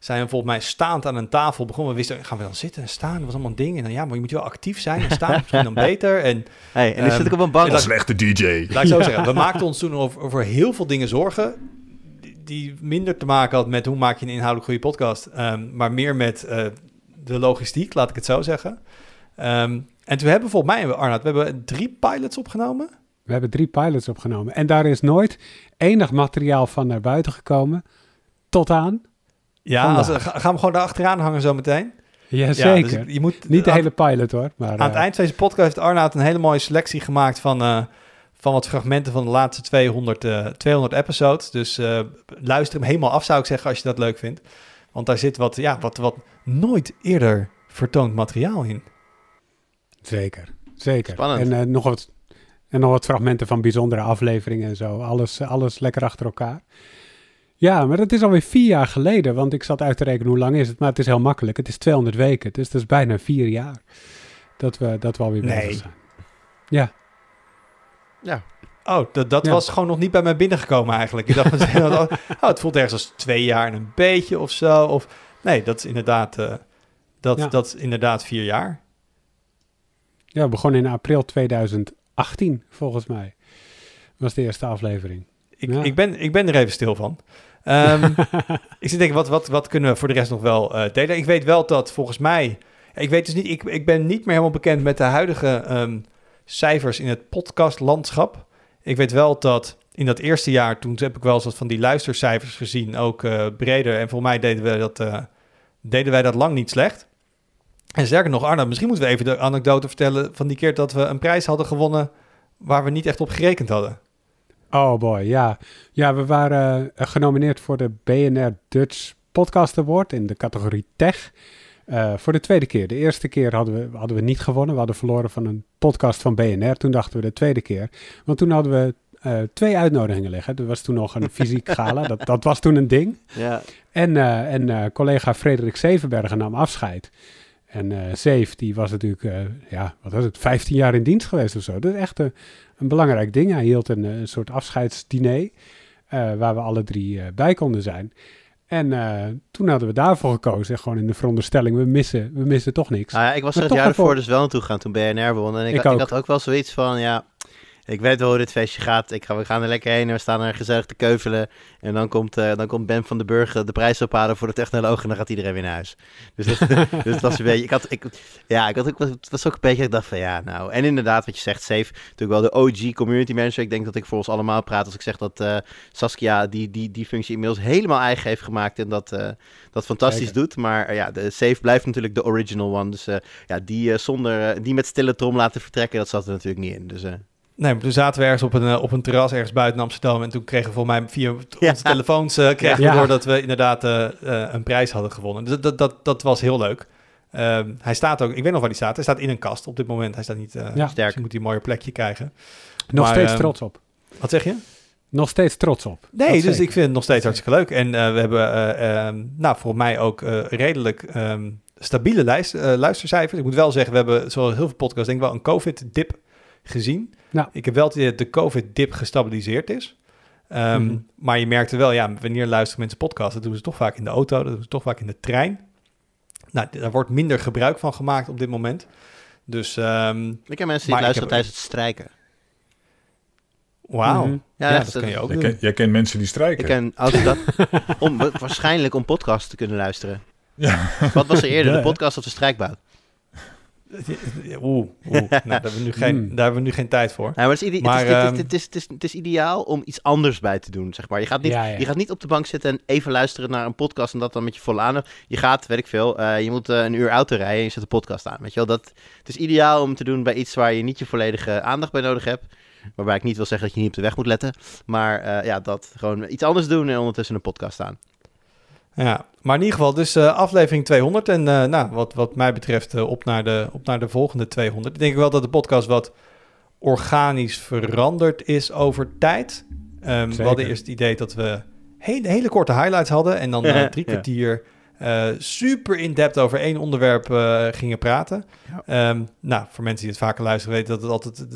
zijn we volgens mij staand aan een tafel begonnen. We wisten, gaan we dan zitten en staan? Dat was allemaal een ding. En dan, ja, maar je moet wel actief zijn en staan is misschien dan [laughs] beter. En Hey, en nu Ehm, zit ik op een bank. is een slechte DJ. Laat ik zo zeggen, we maakten ons toen over, over heel veel dingen zorgen. Die, minder te maken had met hoe maak je een inhoudelijk goede podcast. ehm, maar meer met eh, de logistiek, laat ik het zo zeggen. Ehm, en toen hebben we volgens mij, Arnoud, we hebben drie pilots opgenomen. We hebben drie pilots opgenomen. En daar is nooit enig materiaal van naar buiten gekomen. Tot aan. Ja, als, gaan we gewoon daar achteraan hangen zo meteen. Jazeker. Ja, dus je moet, Niet de aan, hele pilot hoor. Maar, aan het eh, eind van deze podcast heeft Arnoud een hele mooie selectie gemaakt van, eh, van wat fragmenten van de laatste 200, eh 200 episodes. Dus eh, luister hem helemaal af, zou ik zeggen, als je dat leuk vindt. Want daar zit wat, ja, wat, wat nooit eerder vertoond materiaal in. Zeker, zeker. Spannend. En, eh, nog wat, en nog wat fragmenten van bijzondere afleveringen en zo. Alles, alles lekker achter elkaar. Ja, maar dat is alweer vier jaar geleden. Want ik zat uit te rekenen hoe lang is het. Maar het is heel makkelijk. Het is 200 weken. Dus dat is bijna vier jaar dat we, dat we alweer Nee. bezig zijn. Ja, Ja, Oh, dat, dat Ja. was gewoon nog niet bij mij binnengekomen eigenlijk. Ik dacht meteen, [laughs] oh, het voelt ergens als twee jaar en een beetje of zo. Of, nee, dat is inderdaad, eh, dat, Ja. dat is inderdaad vier jaar. ja, we begonnen in april 2018 volgens mij. Was de eerste aflevering. Ik, Ja. ik, ben, ik ben er even stil van. Ehm, [laughs] ik zit te denken, wat, wat, wat kunnen we voor de rest nog wel eh, delen? Ik weet wel dat volgens mij... Ik weet dus niet, ik, ik ben niet meer helemaal bekend met de huidige ehm, cijfers in het podcastlandschap. Ik weet wel dat in dat eerste jaar, toen heb ik wel eens wat van die luistercijfers gezien, ook eh, breder. En voor mij deden, we dat, eh, deden wij dat lang niet slecht. En sterker nog, Arno, misschien moeten we even de anekdote vertellen van die keer dat we een prijs hadden gewonnen waar we niet echt op gerekend hadden. Oh boy, ja. Ja, we waren eh, genomineerd voor de BNR Dutch Podcast Award in de categorie Tech. Eh, voor de tweede keer. De eerste keer hadden we, hadden we niet gewonnen. We hadden verloren van een podcast van BNR. Toen dachten we de tweede keer. Want toen hadden we eh, twee uitnodigingen liggen. Er was toen nog een fysiek [laughs] gala. Dat, dat was toen een ding. ja. En, en collega Frederik Zevenbergen nam afscheid. En eh Zeef, die was natuurlijk, eh, ja, wat was het, 15 jaar in dienst geweest of zo. Dat is echt een, een belangrijk ding. Hij hield een, een soort afscheidsdiner, eh, waar we alle drie bij konden zijn. En toen hadden we daarvoor gekozen, gewoon in de veronderstelling, we missen, we missen toch niks. Nou ja, ik was er het jaar ervoor dus wel naartoe gegaan toen BNR won. En ik, Ik had, ik had ook wel zoiets van, ja, ik weet wel hoe dit feestje gaat. Ik ga, we gaan er lekker heen en we staan er gezellig te keuvelen. En dan komt, eh, dan komt Ben van den Burg eh, de prijs ophalen voor de technoloog en dan gaat iedereen weer naar huis. Dus dat, [laughs] dus dat was een beetje, ik had, ik, ja, ik had ook, het was ook een beetje, ik dacht van ja, nou. En inderdaad, wat je zegt, Safe, natuurlijk wel de OG community manager. Ik denk dat ik voor ons allemaal praat als ik zeg dat eh, Saskia die, die, die functie inmiddels helemaal eigen heeft gemaakt en dat, dat fantastisch doet. Maar ja, de Safe blijft natuurlijk de original one. Dus ja, die, zonder, die met stille trom laten vertrekken, dat zat er natuurlijk niet in. Dus Nee, maar toen zaten we ergens op een, eh, op een terras ergens buiten Amsterdam. En toen kregen we volgens mij via Ja. onze telefoons eh, kregen Ja. we door dat we inderdaad eh, een prijs hadden gewonnen. Dus dat, dat, dat was heel leuk. Ehm, hij staat ook, ik weet nog waar hij staat. Hij staat in een kast op dit moment. Hij staat niet, eh Ja. Sterk. misschien moet hij een mooier plekje krijgen. Nog maar, steeds ehm, trots op. Wat zeg je? Nog steeds trots op. Nee, Dat dus zeker. ik vind het nog steeds hartstikke leuk. En eh, we hebben, ehm, nou, voor mij ook eh, redelijk ehm, stabiele lijst, eh, luistercijfers. Ik moet wel zeggen, we hebben zoals heel veel podcasts denk ik wel een COVID-dip gezien. Ja. Ik heb wel het idee dat de COVID-dip gestabiliseerd is. Ehm, Mhm. Maar je merkte wel, ja, wanneer luisteren mensen podcasts? Dat doen ze toch vaak in de auto, dat doen ze toch vaak in de trein. Nou, daar wordt minder gebruik van gemaakt op dit moment. Dus, ehm ik heb mensen die luisteren heb- tijdens het strijken. wauw. Mhm. Ja, dat kan je ook Jij, ken- jij kent mensen die strijken. Ik ken auto's dat, om, [laughs] waarschijnlijk om podcasts te kunnen luisteren. Ja. Wat was er eerder, de podcast of de strijkbout? [laughs] Oeh, oeh. Nou, daar, hebben we nu geen, Hmm. daar hebben we nu geen tijd voor. Maar het is, ide- Maar, het, is, het, is, het, is, het, is, het is ideaal om iets anders bij te doen, zeg maar. Je gaat, niet, Ja, ja. je gaat niet op de bank zitten en even luisteren naar een podcast en dat dan met je volle aandacht. Je gaat, weet ik veel, eh, je moet eh, een uur auto rijden en je zet een podcast aan, weet je wel. Dat, het is ideaal om te doen bij iets waar je niet je volledige aandacht bij nodig hebt. Waarbij ik niet wil zeggen dat je niet op de weg moet letten. Maar eh, ja, dat gewoon iets anders doen en ondertussen een podcast aan. Ja, maar in ieder geval, dus eh, aflevering 200. En eh, nou, wat, wat mij betreft, eh, op, naar de, op naar de volgende 200. Ik denk wel dat de podcast wat organisch veranderd is over tijd. Ehm, we hadden eerst het idee dat we hele, hele korte highlights hadden. En dan [laughs] na drie Ja. kwartier super in-depth over één onderwerp gingen praten. Ja. Ehm, nou, voor mensen die het vaker luisteren weten dat het altijd...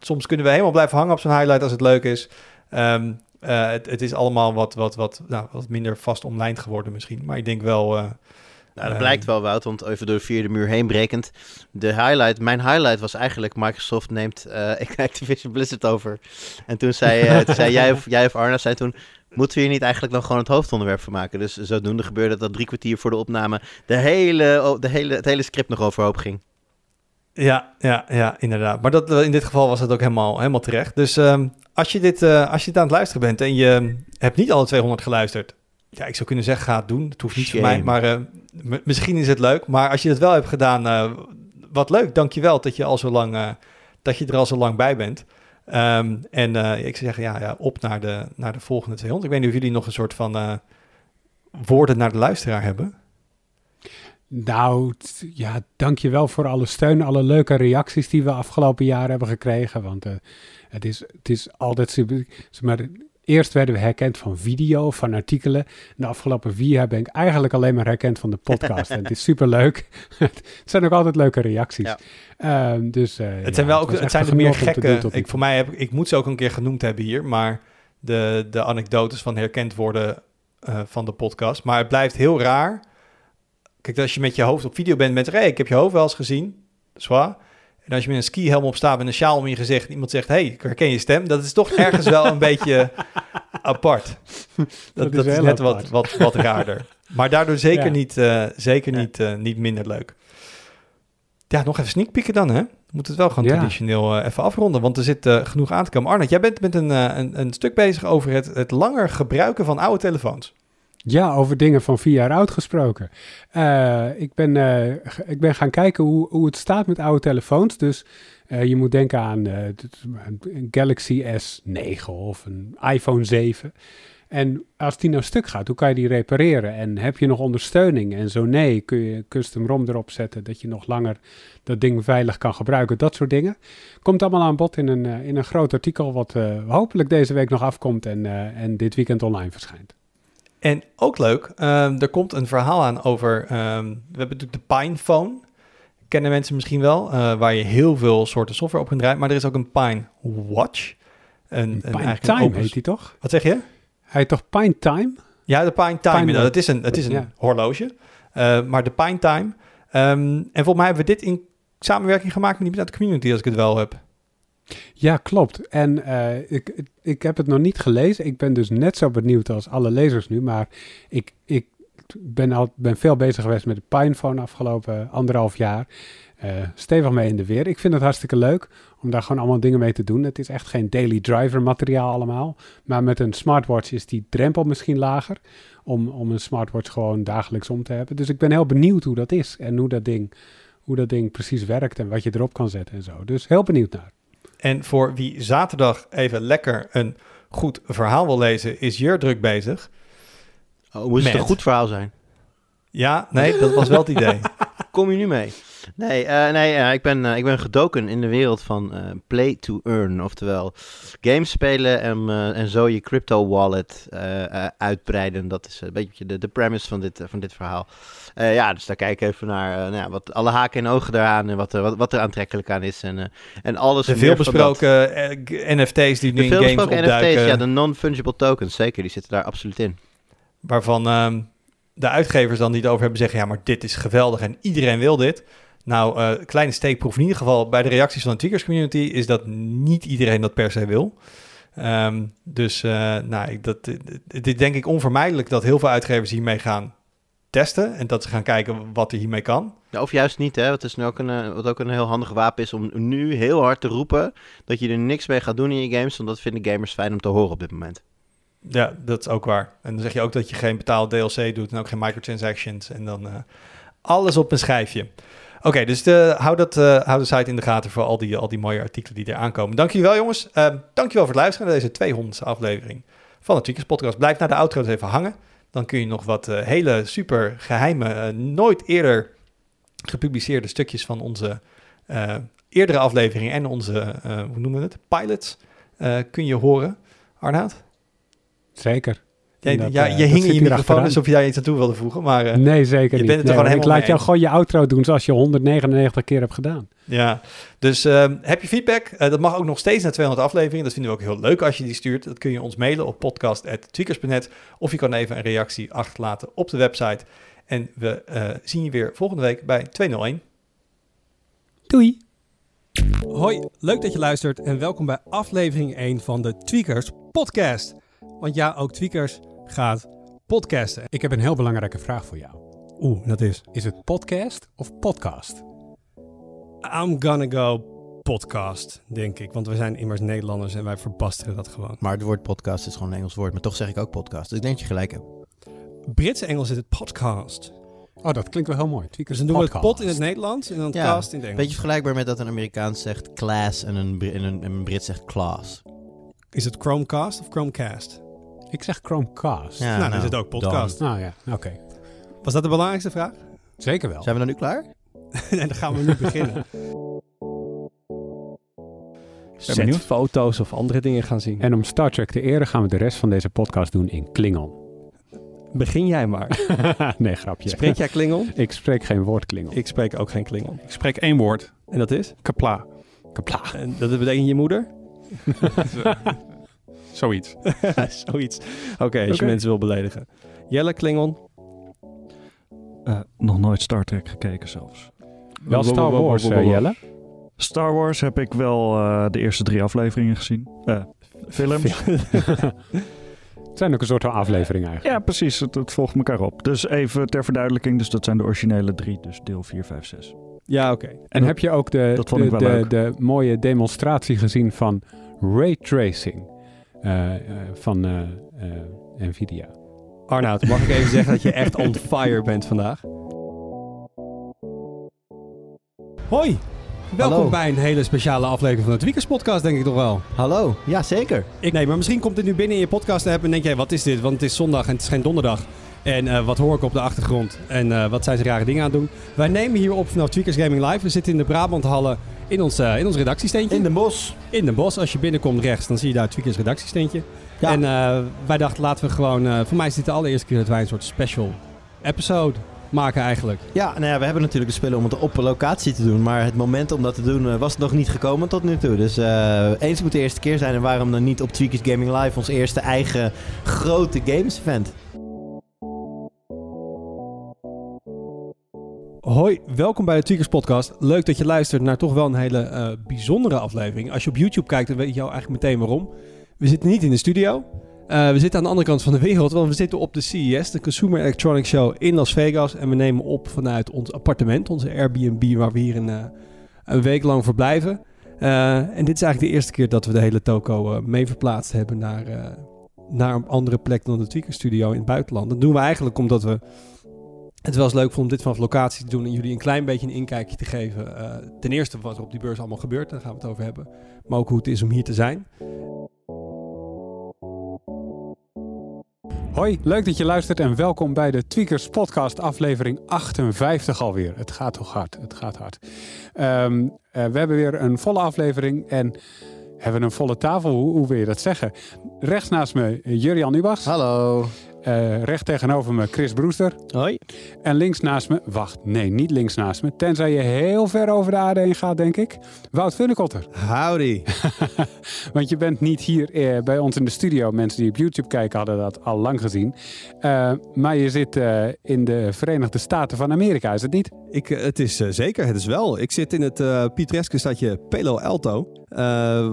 soms kunnen we helemaal blijven hangen op zo'n highlight als het leuk is. Ehm, eh, het, het is allemaal wat, wat, wat, nou, wat minder vast omlijnd geworden misschien. Maar ik denk wel... eh, Nou, dat Eh, blijkt wel, Wout, want even door de vierde muur heen brekend. De highlight, mijn highlight was eigenlijk Microsoft neemt eh, [laughs] Activision Blizzard over. En toen zei, toen zei [laughs] jij, of, jij of Arna, zei toen, moeten we hier niet eigenlijk dan gewoon het hoofdonderwerp van maken? Dus zodoende gebeurde dat drie kwartier voor de opname de hele, de hele, het hele script nog overhoop ging. Ja, ja, ja, inderdaad. Maar dat, in dit geval was het ook helemaal, helemaal terecht. Dus ehm, als, je dit, eh, als je dit aan het luisteren bent en je hebt niet alle 200 geluisterd... Ja, ik zou kunnen zeggen, ga het doen. Het hoeft niet voor mij, maar eh, misschien is het leuk. Maar als je het wel hebt gedaan, eh, wat leuk. Dankjewel dat je, al zo lang, dat je er al zo lang bij bent. Ehm, en ik zou zeggen, ja, ja, op naar de, naar de volgende 200. Ik weet niet of jullie nog een soort van woorden naar de luisteraar hebben. Nou, ja, dankjewel voor alle steun, alle leuke reacties die we afgelopen jaar hebben gekregen. Want eh, het, is, het is altijd super. zeg Maar, eerst werden we herkend van video, van artikelen. De afgelopen vier jaar ben ik eigenlijk alleen maar herkend van de podcast. en het is [laughs] super leuk. het zijn ook altijd leuke reacties. Ja. Ehm, dus, eh, Het ja, zijn wel ook, het zijn er meer doen gekke. Ik, voor mij heb ik moet ze ook een keer genoemd hebben hier, maar de, de anekdotes van herkend worden eh, van de podcast. Maar het blijft heel raar. Kijk, als je met je hoofd op video bent, met hey, ik heb je hoofd wel eens gezien, zwaar. En als je met een skihelm op staat met een sjaal om je gezicht en iemand zegt, hey, ik herken je stem, dat is toch [laughs] ergens wel een beetje apart. Dat, Dat dat, is net apart. wat, wat, wat raarder. Maar daardoor zeker, Ja. niet, eh, zeker Ja. niet, eh, niet minder leuk. Ja, nog even sneak dan, hè? We moeten het wel gewoon Ja. traditioneel eh, even afronden, want er zit genoeg aan te komen. Arnold, jij bent met een, een, een stuk bezig over het, het langer gebruiken van oude telefoons. Ja, over dingen van vier jaar oud gesproken. Eh, ik, ben, eh, ik ben gaan kijken hoe, hoe het staat met oude telefoons. Dus eh, je moet denken aan een Galaxy S9 of een iPhone 7. En als die nou stuk gaat, hoe kan je die repareren? En heb je nog ondersteuning? En zo nee, kun je custom ROM erop zetten dat je nog langer dat ding veilig kan gebruiken. Dat soort dingen. Komt allemaal aan bod in een, in een groot artikel wat hopelijk deze week nog afkomt en, en dit weekend online verschijnt. En ook leuk, ehm, er komt een verhaal aan over, ehm, we hebben natuurlijk de Pine Phone. Kennen mensen misschien wel, eh, waar je heel veel soorten software op kunt draaien. Maar er is ook een Pine Watch. Een, een Pine een Time heet die toch? Wat zeg je? Hij heet toch Pine Time? Ja, de Pine Time. Pine het is een, het is een Ja. horloge. Eh, maar de Pine Time. Ehm, en volgens mij hebben we dit in samenwerking gemaakt met iemand uit de community, als ik het wel heb. Ja, klopt. En eh, ik, ik heb het nog niet gelezen. Ik ben dus net zo benieuwd als alle lezers nu. Maar ik, ik ben, al, ben veel bezig geweest met de Pinephone afgelopen anderhalf jaar. Eh, stevig mee in de weer. Ik vind het hartstikke leuk om daar gewoon allemaal dingen mee te doen. Het is echt geen daily driver materiaal allemaal. Maar met een smartwatch is die drempel misschien lager. Om, om een smartwatch gewoon dagelijks om te hebben. Dus ik ben heel benieuwd hoe dat is. En hoe dat ding, hoe dat ding precies werkt. En wat je erop kan zetten en zo. Dus heel benieuwd naar. En voor wie zaterdag even lekker een goed verhaal wil lezen, is Jur druk bezig. Oh, moest het een goed verhaal zijn? Ja, nee, dat was wel het idee. [laughs] Kom je nu mee? Nee, eh, nee eh, ik, ben, eh, ik ben gedoken in de wereld van eh, play to earn. Oftewel, games spelen en, en zo je crypto wallet uitbreiden. Dat is een beetje de, de premise van dit, van dit verhaal. Ja, dus daar kijk ik even naar nou ja, wat, alle haken en ogen eraan en wat, er- wat, wat er aantrekkelijk aan is. En, en alles De veelbesproken NFT's die nu in games opduiken. NFT's, ja, de non-fungible tokens, zeker, die zitten daar absoluut in. Waarvan ehm, de uitgevers dan die het over hebben zeggen... ja, maar dit is geweldig en iedereen wil dit. Nou, eh kleine steekproef in ieder geval bij de reacties van de Tweakers community... is dat niet iedereen dat per se wil. Ehm, dus eh, nou, dat, het is denk ik onvermijdelijk dat heel veel uitgevers hiermee gaan testen en dat ze gaan kijken wat er hiermee kan. Ja, of juist niet, hè? Wat, is nu ook een, eh, wat ook een heel handig wapen is om nu heel hard te roepen dat je er niks mee gaat doen in je games, want dat vinden gamers fijn om te horen op dit moment. Ja, dat is ook waar. En dan zeg je ook dat je geen betaald DLC doet en ook geen microtransactions en dan alles op een schijfje. Oké, dus de, hou, dat, eh, hou de site in de gaten voor al die, al die mooie artikelen die er aankomen. Dank jullie wel, jongens. Uh, dank je wel voor het luisteren naar deze 200ste aflevering van de Tweakers Podcast. Blijf naar de outro eens even hangen. Dan kun je nog wat uh, hele super geheime, nooit eerder gepubliceerde stukjes van onze eerdere afleveringen en onze, hoe noemen we het, pilots, kun je horen. Arnaud? Zeker. Ja, dat, ja, je hing in je microfoon alsof je daar iets aan toe wilde voegen, maar... Uh, nee, zeker je niet. Bent het nee, gewoon ik laat jou gewoon je outro doen zoals je 199 keer hebt gedaan. Ja, dus uh, heb je feedback? Uh, dat mag ook nog steeds naar 200 afleveringen. Dat vinden we ook heel leuk als je die stuurt. Dat kun je ons mailen op podcast.tweakers.net of je kan even een reactie achterlaten op de website. En we zien je weer volgende week bij 201. Doei! Hoi, leuk dat je luistert en welkom bij aflevering 1 van de Tweakers podcast. Want ja, ook Tweakers gaat podcasten. Ik heb een heel belangrijke vraag voor jou. Oeh, dat is? Is het podcast of podcast? I'm gonna go podcast, denk ik. Want we zijn immers Nederlanders en wij verbasteren dat gewoon. Maar het woord podcast is gewoon een Engels woord. Maar toch zeg ik ook podcast. Dus ik denk dat je gelijk hebt. Britse Engels is het podcast. Oh, dat klinkt wel heel mooi. Dus dan doen we het pot in het Nederlands en dan ja, cast in het Engels. Beetje vergelijkbaar met dat een Amerikaans zegt class en een, en een, een Brit zegt class. Is het Chromecast of Chromecast? Ik zeg Chromecast. Ja, nou, dan is het ook podcast. Nou ja, oké. Was dat de belangrijkste vraag? Zeker wel. Zijn we dan nu klaar? [laughs] nee, dan gaan we nu beginnen. [laughs] Ik ben benieuwd foto's of andere dingen gaan zien. En om Star Trek te eren gaan we de rest van deze podcast doen in Klingon. Begin jij maar. [laughs] nee, grapje. Spreek jij Klingon? Ik spreek geen woord Klingon. Ik spreek ook geen Klingon. Ik spreek één woord. En dat is? Kapla. Kapla. En dat betekent je moeder? Zoiets. [laughs] Zoiets. Oké, okay, als je mensen wil beledigen. Jelle Klingon? Uh, nog nooit Star Trek gekeken zelfs. Wel Star Wars, uh, Jelle? Star Wars heb ik wel uh, de eerste drie afleveringen gezien. films. [laughs] Het zijn ook een soort van aflevering eigenlijk. Ja, precies. Het, het, volgt elkaar op. Dus even ter verduidelijking. Dus dat zijn de originele drie. Dus deel 4, 5, 6. Ja, oké. Okay. En heb je ook de, dat vond ik de, wel de, leuk. de mooie demonstratie gezien van raytracing van uh, Nvidia? Arnoud, mag ik even zeggen dat je echt on fire bent vandaag? Hoi, welkom Hallo. bij een hele speciale aflevering van de Tweakers podcast, denk ik toch wel. Hallo, ja zeker. Ik, nee, maar misschien komt dit nu binnen in je podcast app en denk jij, wat is dit? Want het is zondag en het is geen donderdag. En uh, wat hoor ik op de achtergrond? En uh, wat zijn ze rare dingen aan het doen? Wij nemen hier op vanaf Tweakers Gaming Live. We zitten in de Brabanthallen in ons, uh, in ons redactiesteentje. In de bos. In de bos. Als je binnenkomt rechts, dan zie je daar Tweakers redactiesteentje. Ja. En wij dachten, laten we gewoon... voor mij is dit de allereerste keer dat wij een soort special episode maken eigenlijk. Ja, nou ja, we hebben natuurlijk de spullen om het op locatie te doen. Maar het moment om dat te doen was nog niet gekomen tot nu toe. Dus eens moet de eerste keer zijn. En waarom dan niet op Tweakers Gaming Live ons eerste eigen grote games event? Hoi, welkom bij de Tweakers Podcast. Leuk dat je luistert naar toch wel een hele uh, bijzondere aflevering. Als je op YouTube kijkt, dan weet je eigenlijk meteen waarom. We zitten niet in de studio. Uh, we zitten aan de andere kant van de wereld, want we zitten op de CES, de Consumer Electronics Show in Las Vegas. En we nemen op vanuit ons appartement, onze Airbnb, waar we hier een, uh, een week lang verblijven. en dit is eigenlijk de eerste keer dat we de hele toko mee verplaatst hebben naar, naar een andere plek dan de Tweakers Studio in het buitenland. Dat doen we eigenlijk omdat we het was leuk om dit vanaf locatie te doen en jullie een klein beetje een inkijkje te geven. Uh, ten eerste wat er op die beurs allemaal gebeurt, daar gaan we het over hebben. Maar ook hoe het is om hier te zijn. Hoi, leuk dat je luistert en welkom bij de Tweakers Podcast, aflevering 58 alweer. Het gaat toch hard, het gaat hard. Um, uh, we hebben weer een volle aflevering en hebben een volle tafel. Hoe, hoe wil je dat zeggen? Rechts naast me Jurian Ubachs. Hallo. Uh, recht tegenover me Chris Brewster. Hoi. En links naast me, wacht, nee, niet links naast me. Tenzij je heel ver over de aarde heen gaat, denk ik. Wout Funnekotter. Howdy. [laughs] Want je bent niet hier eh, bij ons in de studio. Mensen die op YouTube kijken hadden dat al lang gezien. Uh, maar je zit uh, in de Verenigde Staten van Amerika, is het niet? Ik, het is zeker, het is wel. Ik zit in het pittoreske stadje Palo Alto.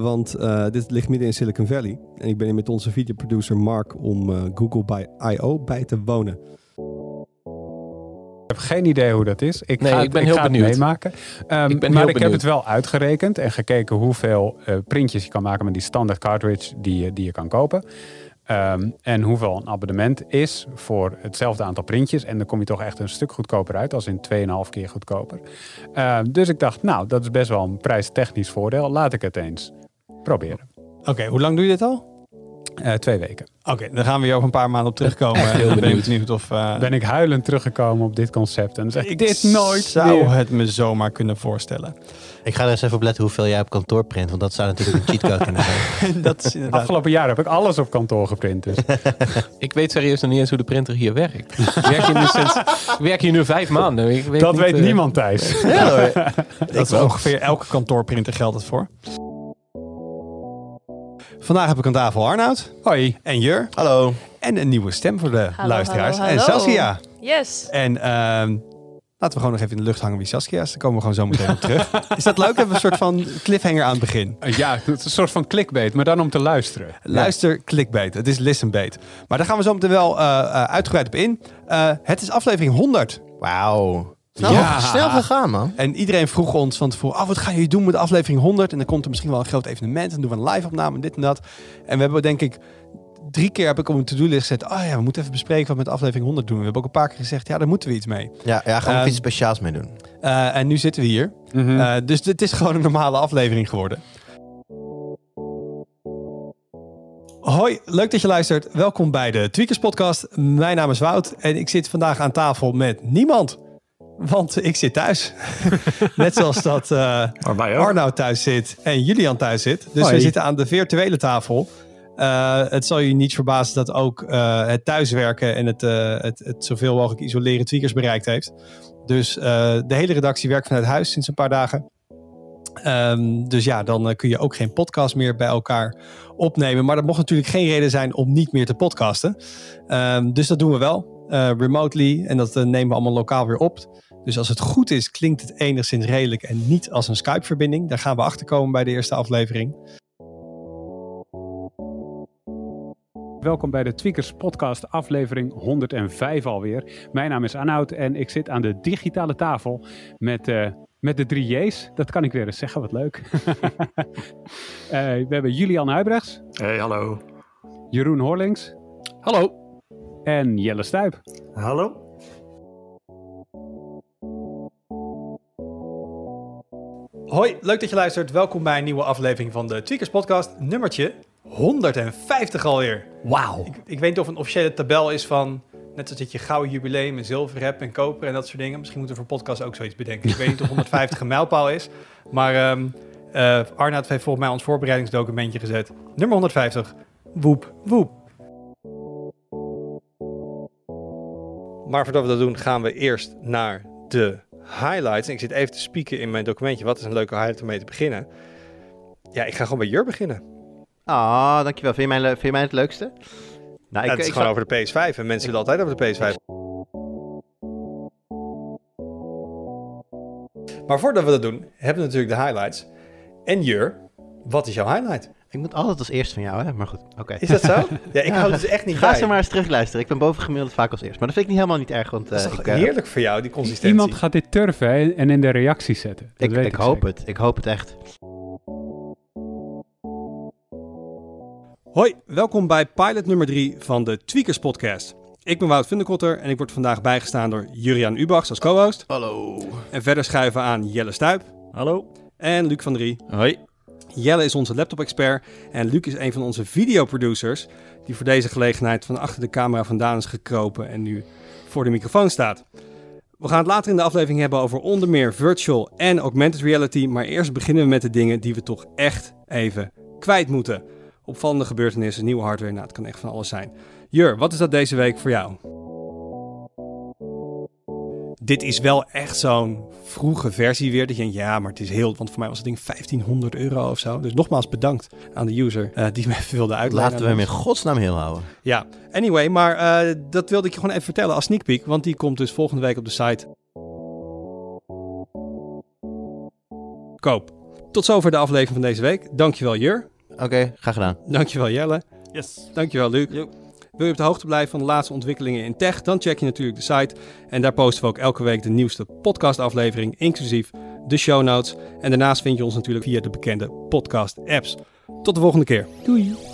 Want dit ligt midden in Silicon Valley. En ik ben hier met onze videoproducer Mark om Google by I.O. bij te wonen. heb geen idee hoe dat is. Ik Nee, ga, ik het- ben heel ga het benieuwd. meemaken. Ehm, Ik ben maar heel ik heb het wel uitgerekend en gekeken hoeveel eh, printjes je kan maken met die standaard cartridge die je, die je kan kopen. Ehm, en hoeveel een abonnement is voor hetzelfde aantal printjes. En dan kom je toch echt een stuk goedkoper uit, als in 2,5 keer goedkoper. Ehm, dus ik dacht, nou, dat is best wel een prijstechnisch voordeel. Laat ik het eens proberen. Oké, hoe lang doe je dit al? Eh, twee weken. Oké, dan gaan we hier over een paar maanden op terugkomen. Echt heel ben ik benieuwd. of... eh, Ben ik huilend teruggekomen op dit concept. En dan zeg ik, dit nooit zou meer. het me zomaar kunnen voorstellen. Ik ga er eens even op letten hoeveel jij op kantoor print. Want dat zou natuurlijk een cheatcode kunnen zijn. [laughs] dat is inderdaad... Afgelopen jaar heb ik alles op kantoor geprint. Dus. [laughs] Ik weet serieus nog niet eens hoe de printer hier werkt. Ik werk hier nu, sinds, ik werk hier nu vijf maanden. Ik weet dat niet, weet eh, niemand, Thijs. Ja, hoor. [laughs] Dat is ongeveer elke kantoorprinter geldt het voor. Vandaag heb ik aan tafel Arnoud Hoi. en Jur. Hallo. En een nieuwe stem voor de Hallo, luisteraars. hallo, En. Saskia. Yes. En ehm, laten we gewoon nog even in de lucht hangen wie Saskia is. Dan komen we gewoon zo meteen op terug. [laughs] Is dat leuk? Hebben we een soort van cliffhanger aan het begin. Eh, Ja, het is een soort van clickbait, maar dan om te luisteren. Luister, clickbait. Het is listenbait. Maar daar gaan we zo meteen wel eh, eh, uitgebreid op in. Eh, het is aflevering 100. Wauw. Snel, Ja. snel gegaan, man. En iedereen vroeg ons van tevoren, oh, wat gaan jullie doen met aflevering 100? En dan komt er misschien wel een groot evenement en doen we een live opname en dit en dat. En we hebben denk ik, drie keer heb ik op een to-do-list gezet, oh ja, we moeten even bespreken wat we met aflevering 100 doen. We hebben ook een paar keer gezegd, ja, daar moeten we iets mee. Ja, ja gaan we Ehm, iets speciaals mee doen. Eh, en nu zitten we hier. Mhm. Eh, dus dit is gewoon een normale aflevering geworden. Hoi, leuk dat je luistert. Welkom bij de Tweakers Podcast. Mijn naam is Wout en ik zit vandaag aan tafel met niemand. Want ik zit thuis. [laughs] Net zoals dat eh wij ook. Arnoud thuis zit en Julian thuis zit. Dus Hoi. we zitten aan de virtuele tafel. Eh, het zal je niet verbazen dat ook eh, het thuiswerken en het, eh, het, het zoveel mogelijk isoleren tweakers bereikt heeft. Dus eh, de hele redactie werkt vanuit huis sinds een paar dagen. Ehm, dus ja, dan eh, kun je ook geen podcast meer bij elkaar opnemen. Maar dat mocht natuurlijk geen reden zijn om niet meer te podcasten. Ehm, dus dat doen we wel, eh, remotely. En dat eh, nemen we allemaal lokaal weer op. Dus als het goed is, klinkt het enigszins redelijk en niet als een Skype-verbinding. Daar gaan we achter komen bij de eerste aflevering. Welkom bij de Tweakers Podcast, aflevering 105 alweer. Mijn naam is Arnoud en ik zit aan de digitale tafel met, eh, met de drie J's. Dat kan ik weer eens zeggen, wat leuk. [laughs] Eh, we hebben Julian Huibrechts, Hey, hallo. Jeroen Horlings Hallo. En Jelle Stuip. Hallo. Hoi, leuk dat je luistert. Welkom bij een nieuwe aflevering van de Tweakers Podcast. Nummertje 150 alweer. Wauw. Ik, ik weet niet of een officiële tabel is van... Net zoals dat je gouden jubileum en zilver hebt en koper en dat soort dingen. Misschien moeten we voor podcast ook zoiets bedenken. Ik weet niet of 150 een mijlpaal is. Maar ehm eh, Arnoud heeft volgens mij ons voorbereidingsdocumentje gezet. Nummer 150. Woep, woep. Maar voordat we dat doen, gaan we eerst naar de highlights. En ik zit even te spieken in mijn documentje. Wat is een leuke highlight om mee te beginnen? Ja, ik ga gewoon bij Jur beginnen. Ah, dankjewel. Vind je mij, le- vind je mij het leukste? Nou, Ja, het is ik gewoon zal- over de PS5 en mensen willen altijd over de PS5. Maar voordat we dat doen, hebben we natuurlijk de highlights. En Jur, wat is jouw highlight? Ik moet altijd als eerste van jou, hè? Maar goed, oké. Is dat zo? Ja, ik [laughs] hou het dus echt niet Ga bij. ze maar eens terugluisteren. Ik ben bovengemiddeld vaak als eerst. Maar dat vind ik niet helemaal niet erg, want Dat is eh, toch ik, eh, heerlijk voor jou, die consistentie. Iemand gaat dit turven hè, en in de reacties zetten. Dat ik, weet ik hoop zeker. het. Ik hoop het echt. Hoi, welkom bij pilot nummer 3 van de Tweakers Podcast. Ik ben Wout Vinderkotter en ik word vandaag bijgestaan door Juriaan Ubachs als co-host. Hallo. En verder schuiven aan Jelle Stuip Hallo. en Luc van Drie. Hoi. Jelle is onze laptop-expert en Luc is een van onze videoproducers die voor deze gelegenheid van achter de camera vandaan is gekropen en nu voor de microfoon staat. We gaan het later in de aflevering hebben over onder meer virtual en augmented reality, maar eerst beginnen we met de dingen die we toch echt even kwijt moeten. Opvallende gebeurtenissen, nieuwe hardware, nou het kan echt van alles zijn. Jur, wat is dat deze week voor jou? Dit is wel echt zo'n vroege versie weer. Dat je denkt, ja, maar het is heel... Want voor mij was het ding 1500 euro of zo. Dus nogmaals bedankt aan de user eh, die [laughs] me even wilde uitleggen. Laten we hem in godsnaam heel houden. Ja, anyway, maar eh, dat wilde ik je gewoon even vertellen als sneak peek. Want die komt dus volgende week op de site. Koop. Tot zover de aflevering van deze week. Dankjewel Jur. Oké, graag gedaan. Dankjewel Jelle. Yes. Dankjewel Luc. Jo. Wil je op de hoogte blijven van de laatste ontwikkelingen in tech, dan check je natuurlijk de site. En daar posten we ook elke week de nieuwste podcastaflevering, inclusief de show notes. En daarnaast vind je ons natuurlijk via de bekende podcast apps. Tot de volgende keer. Doei.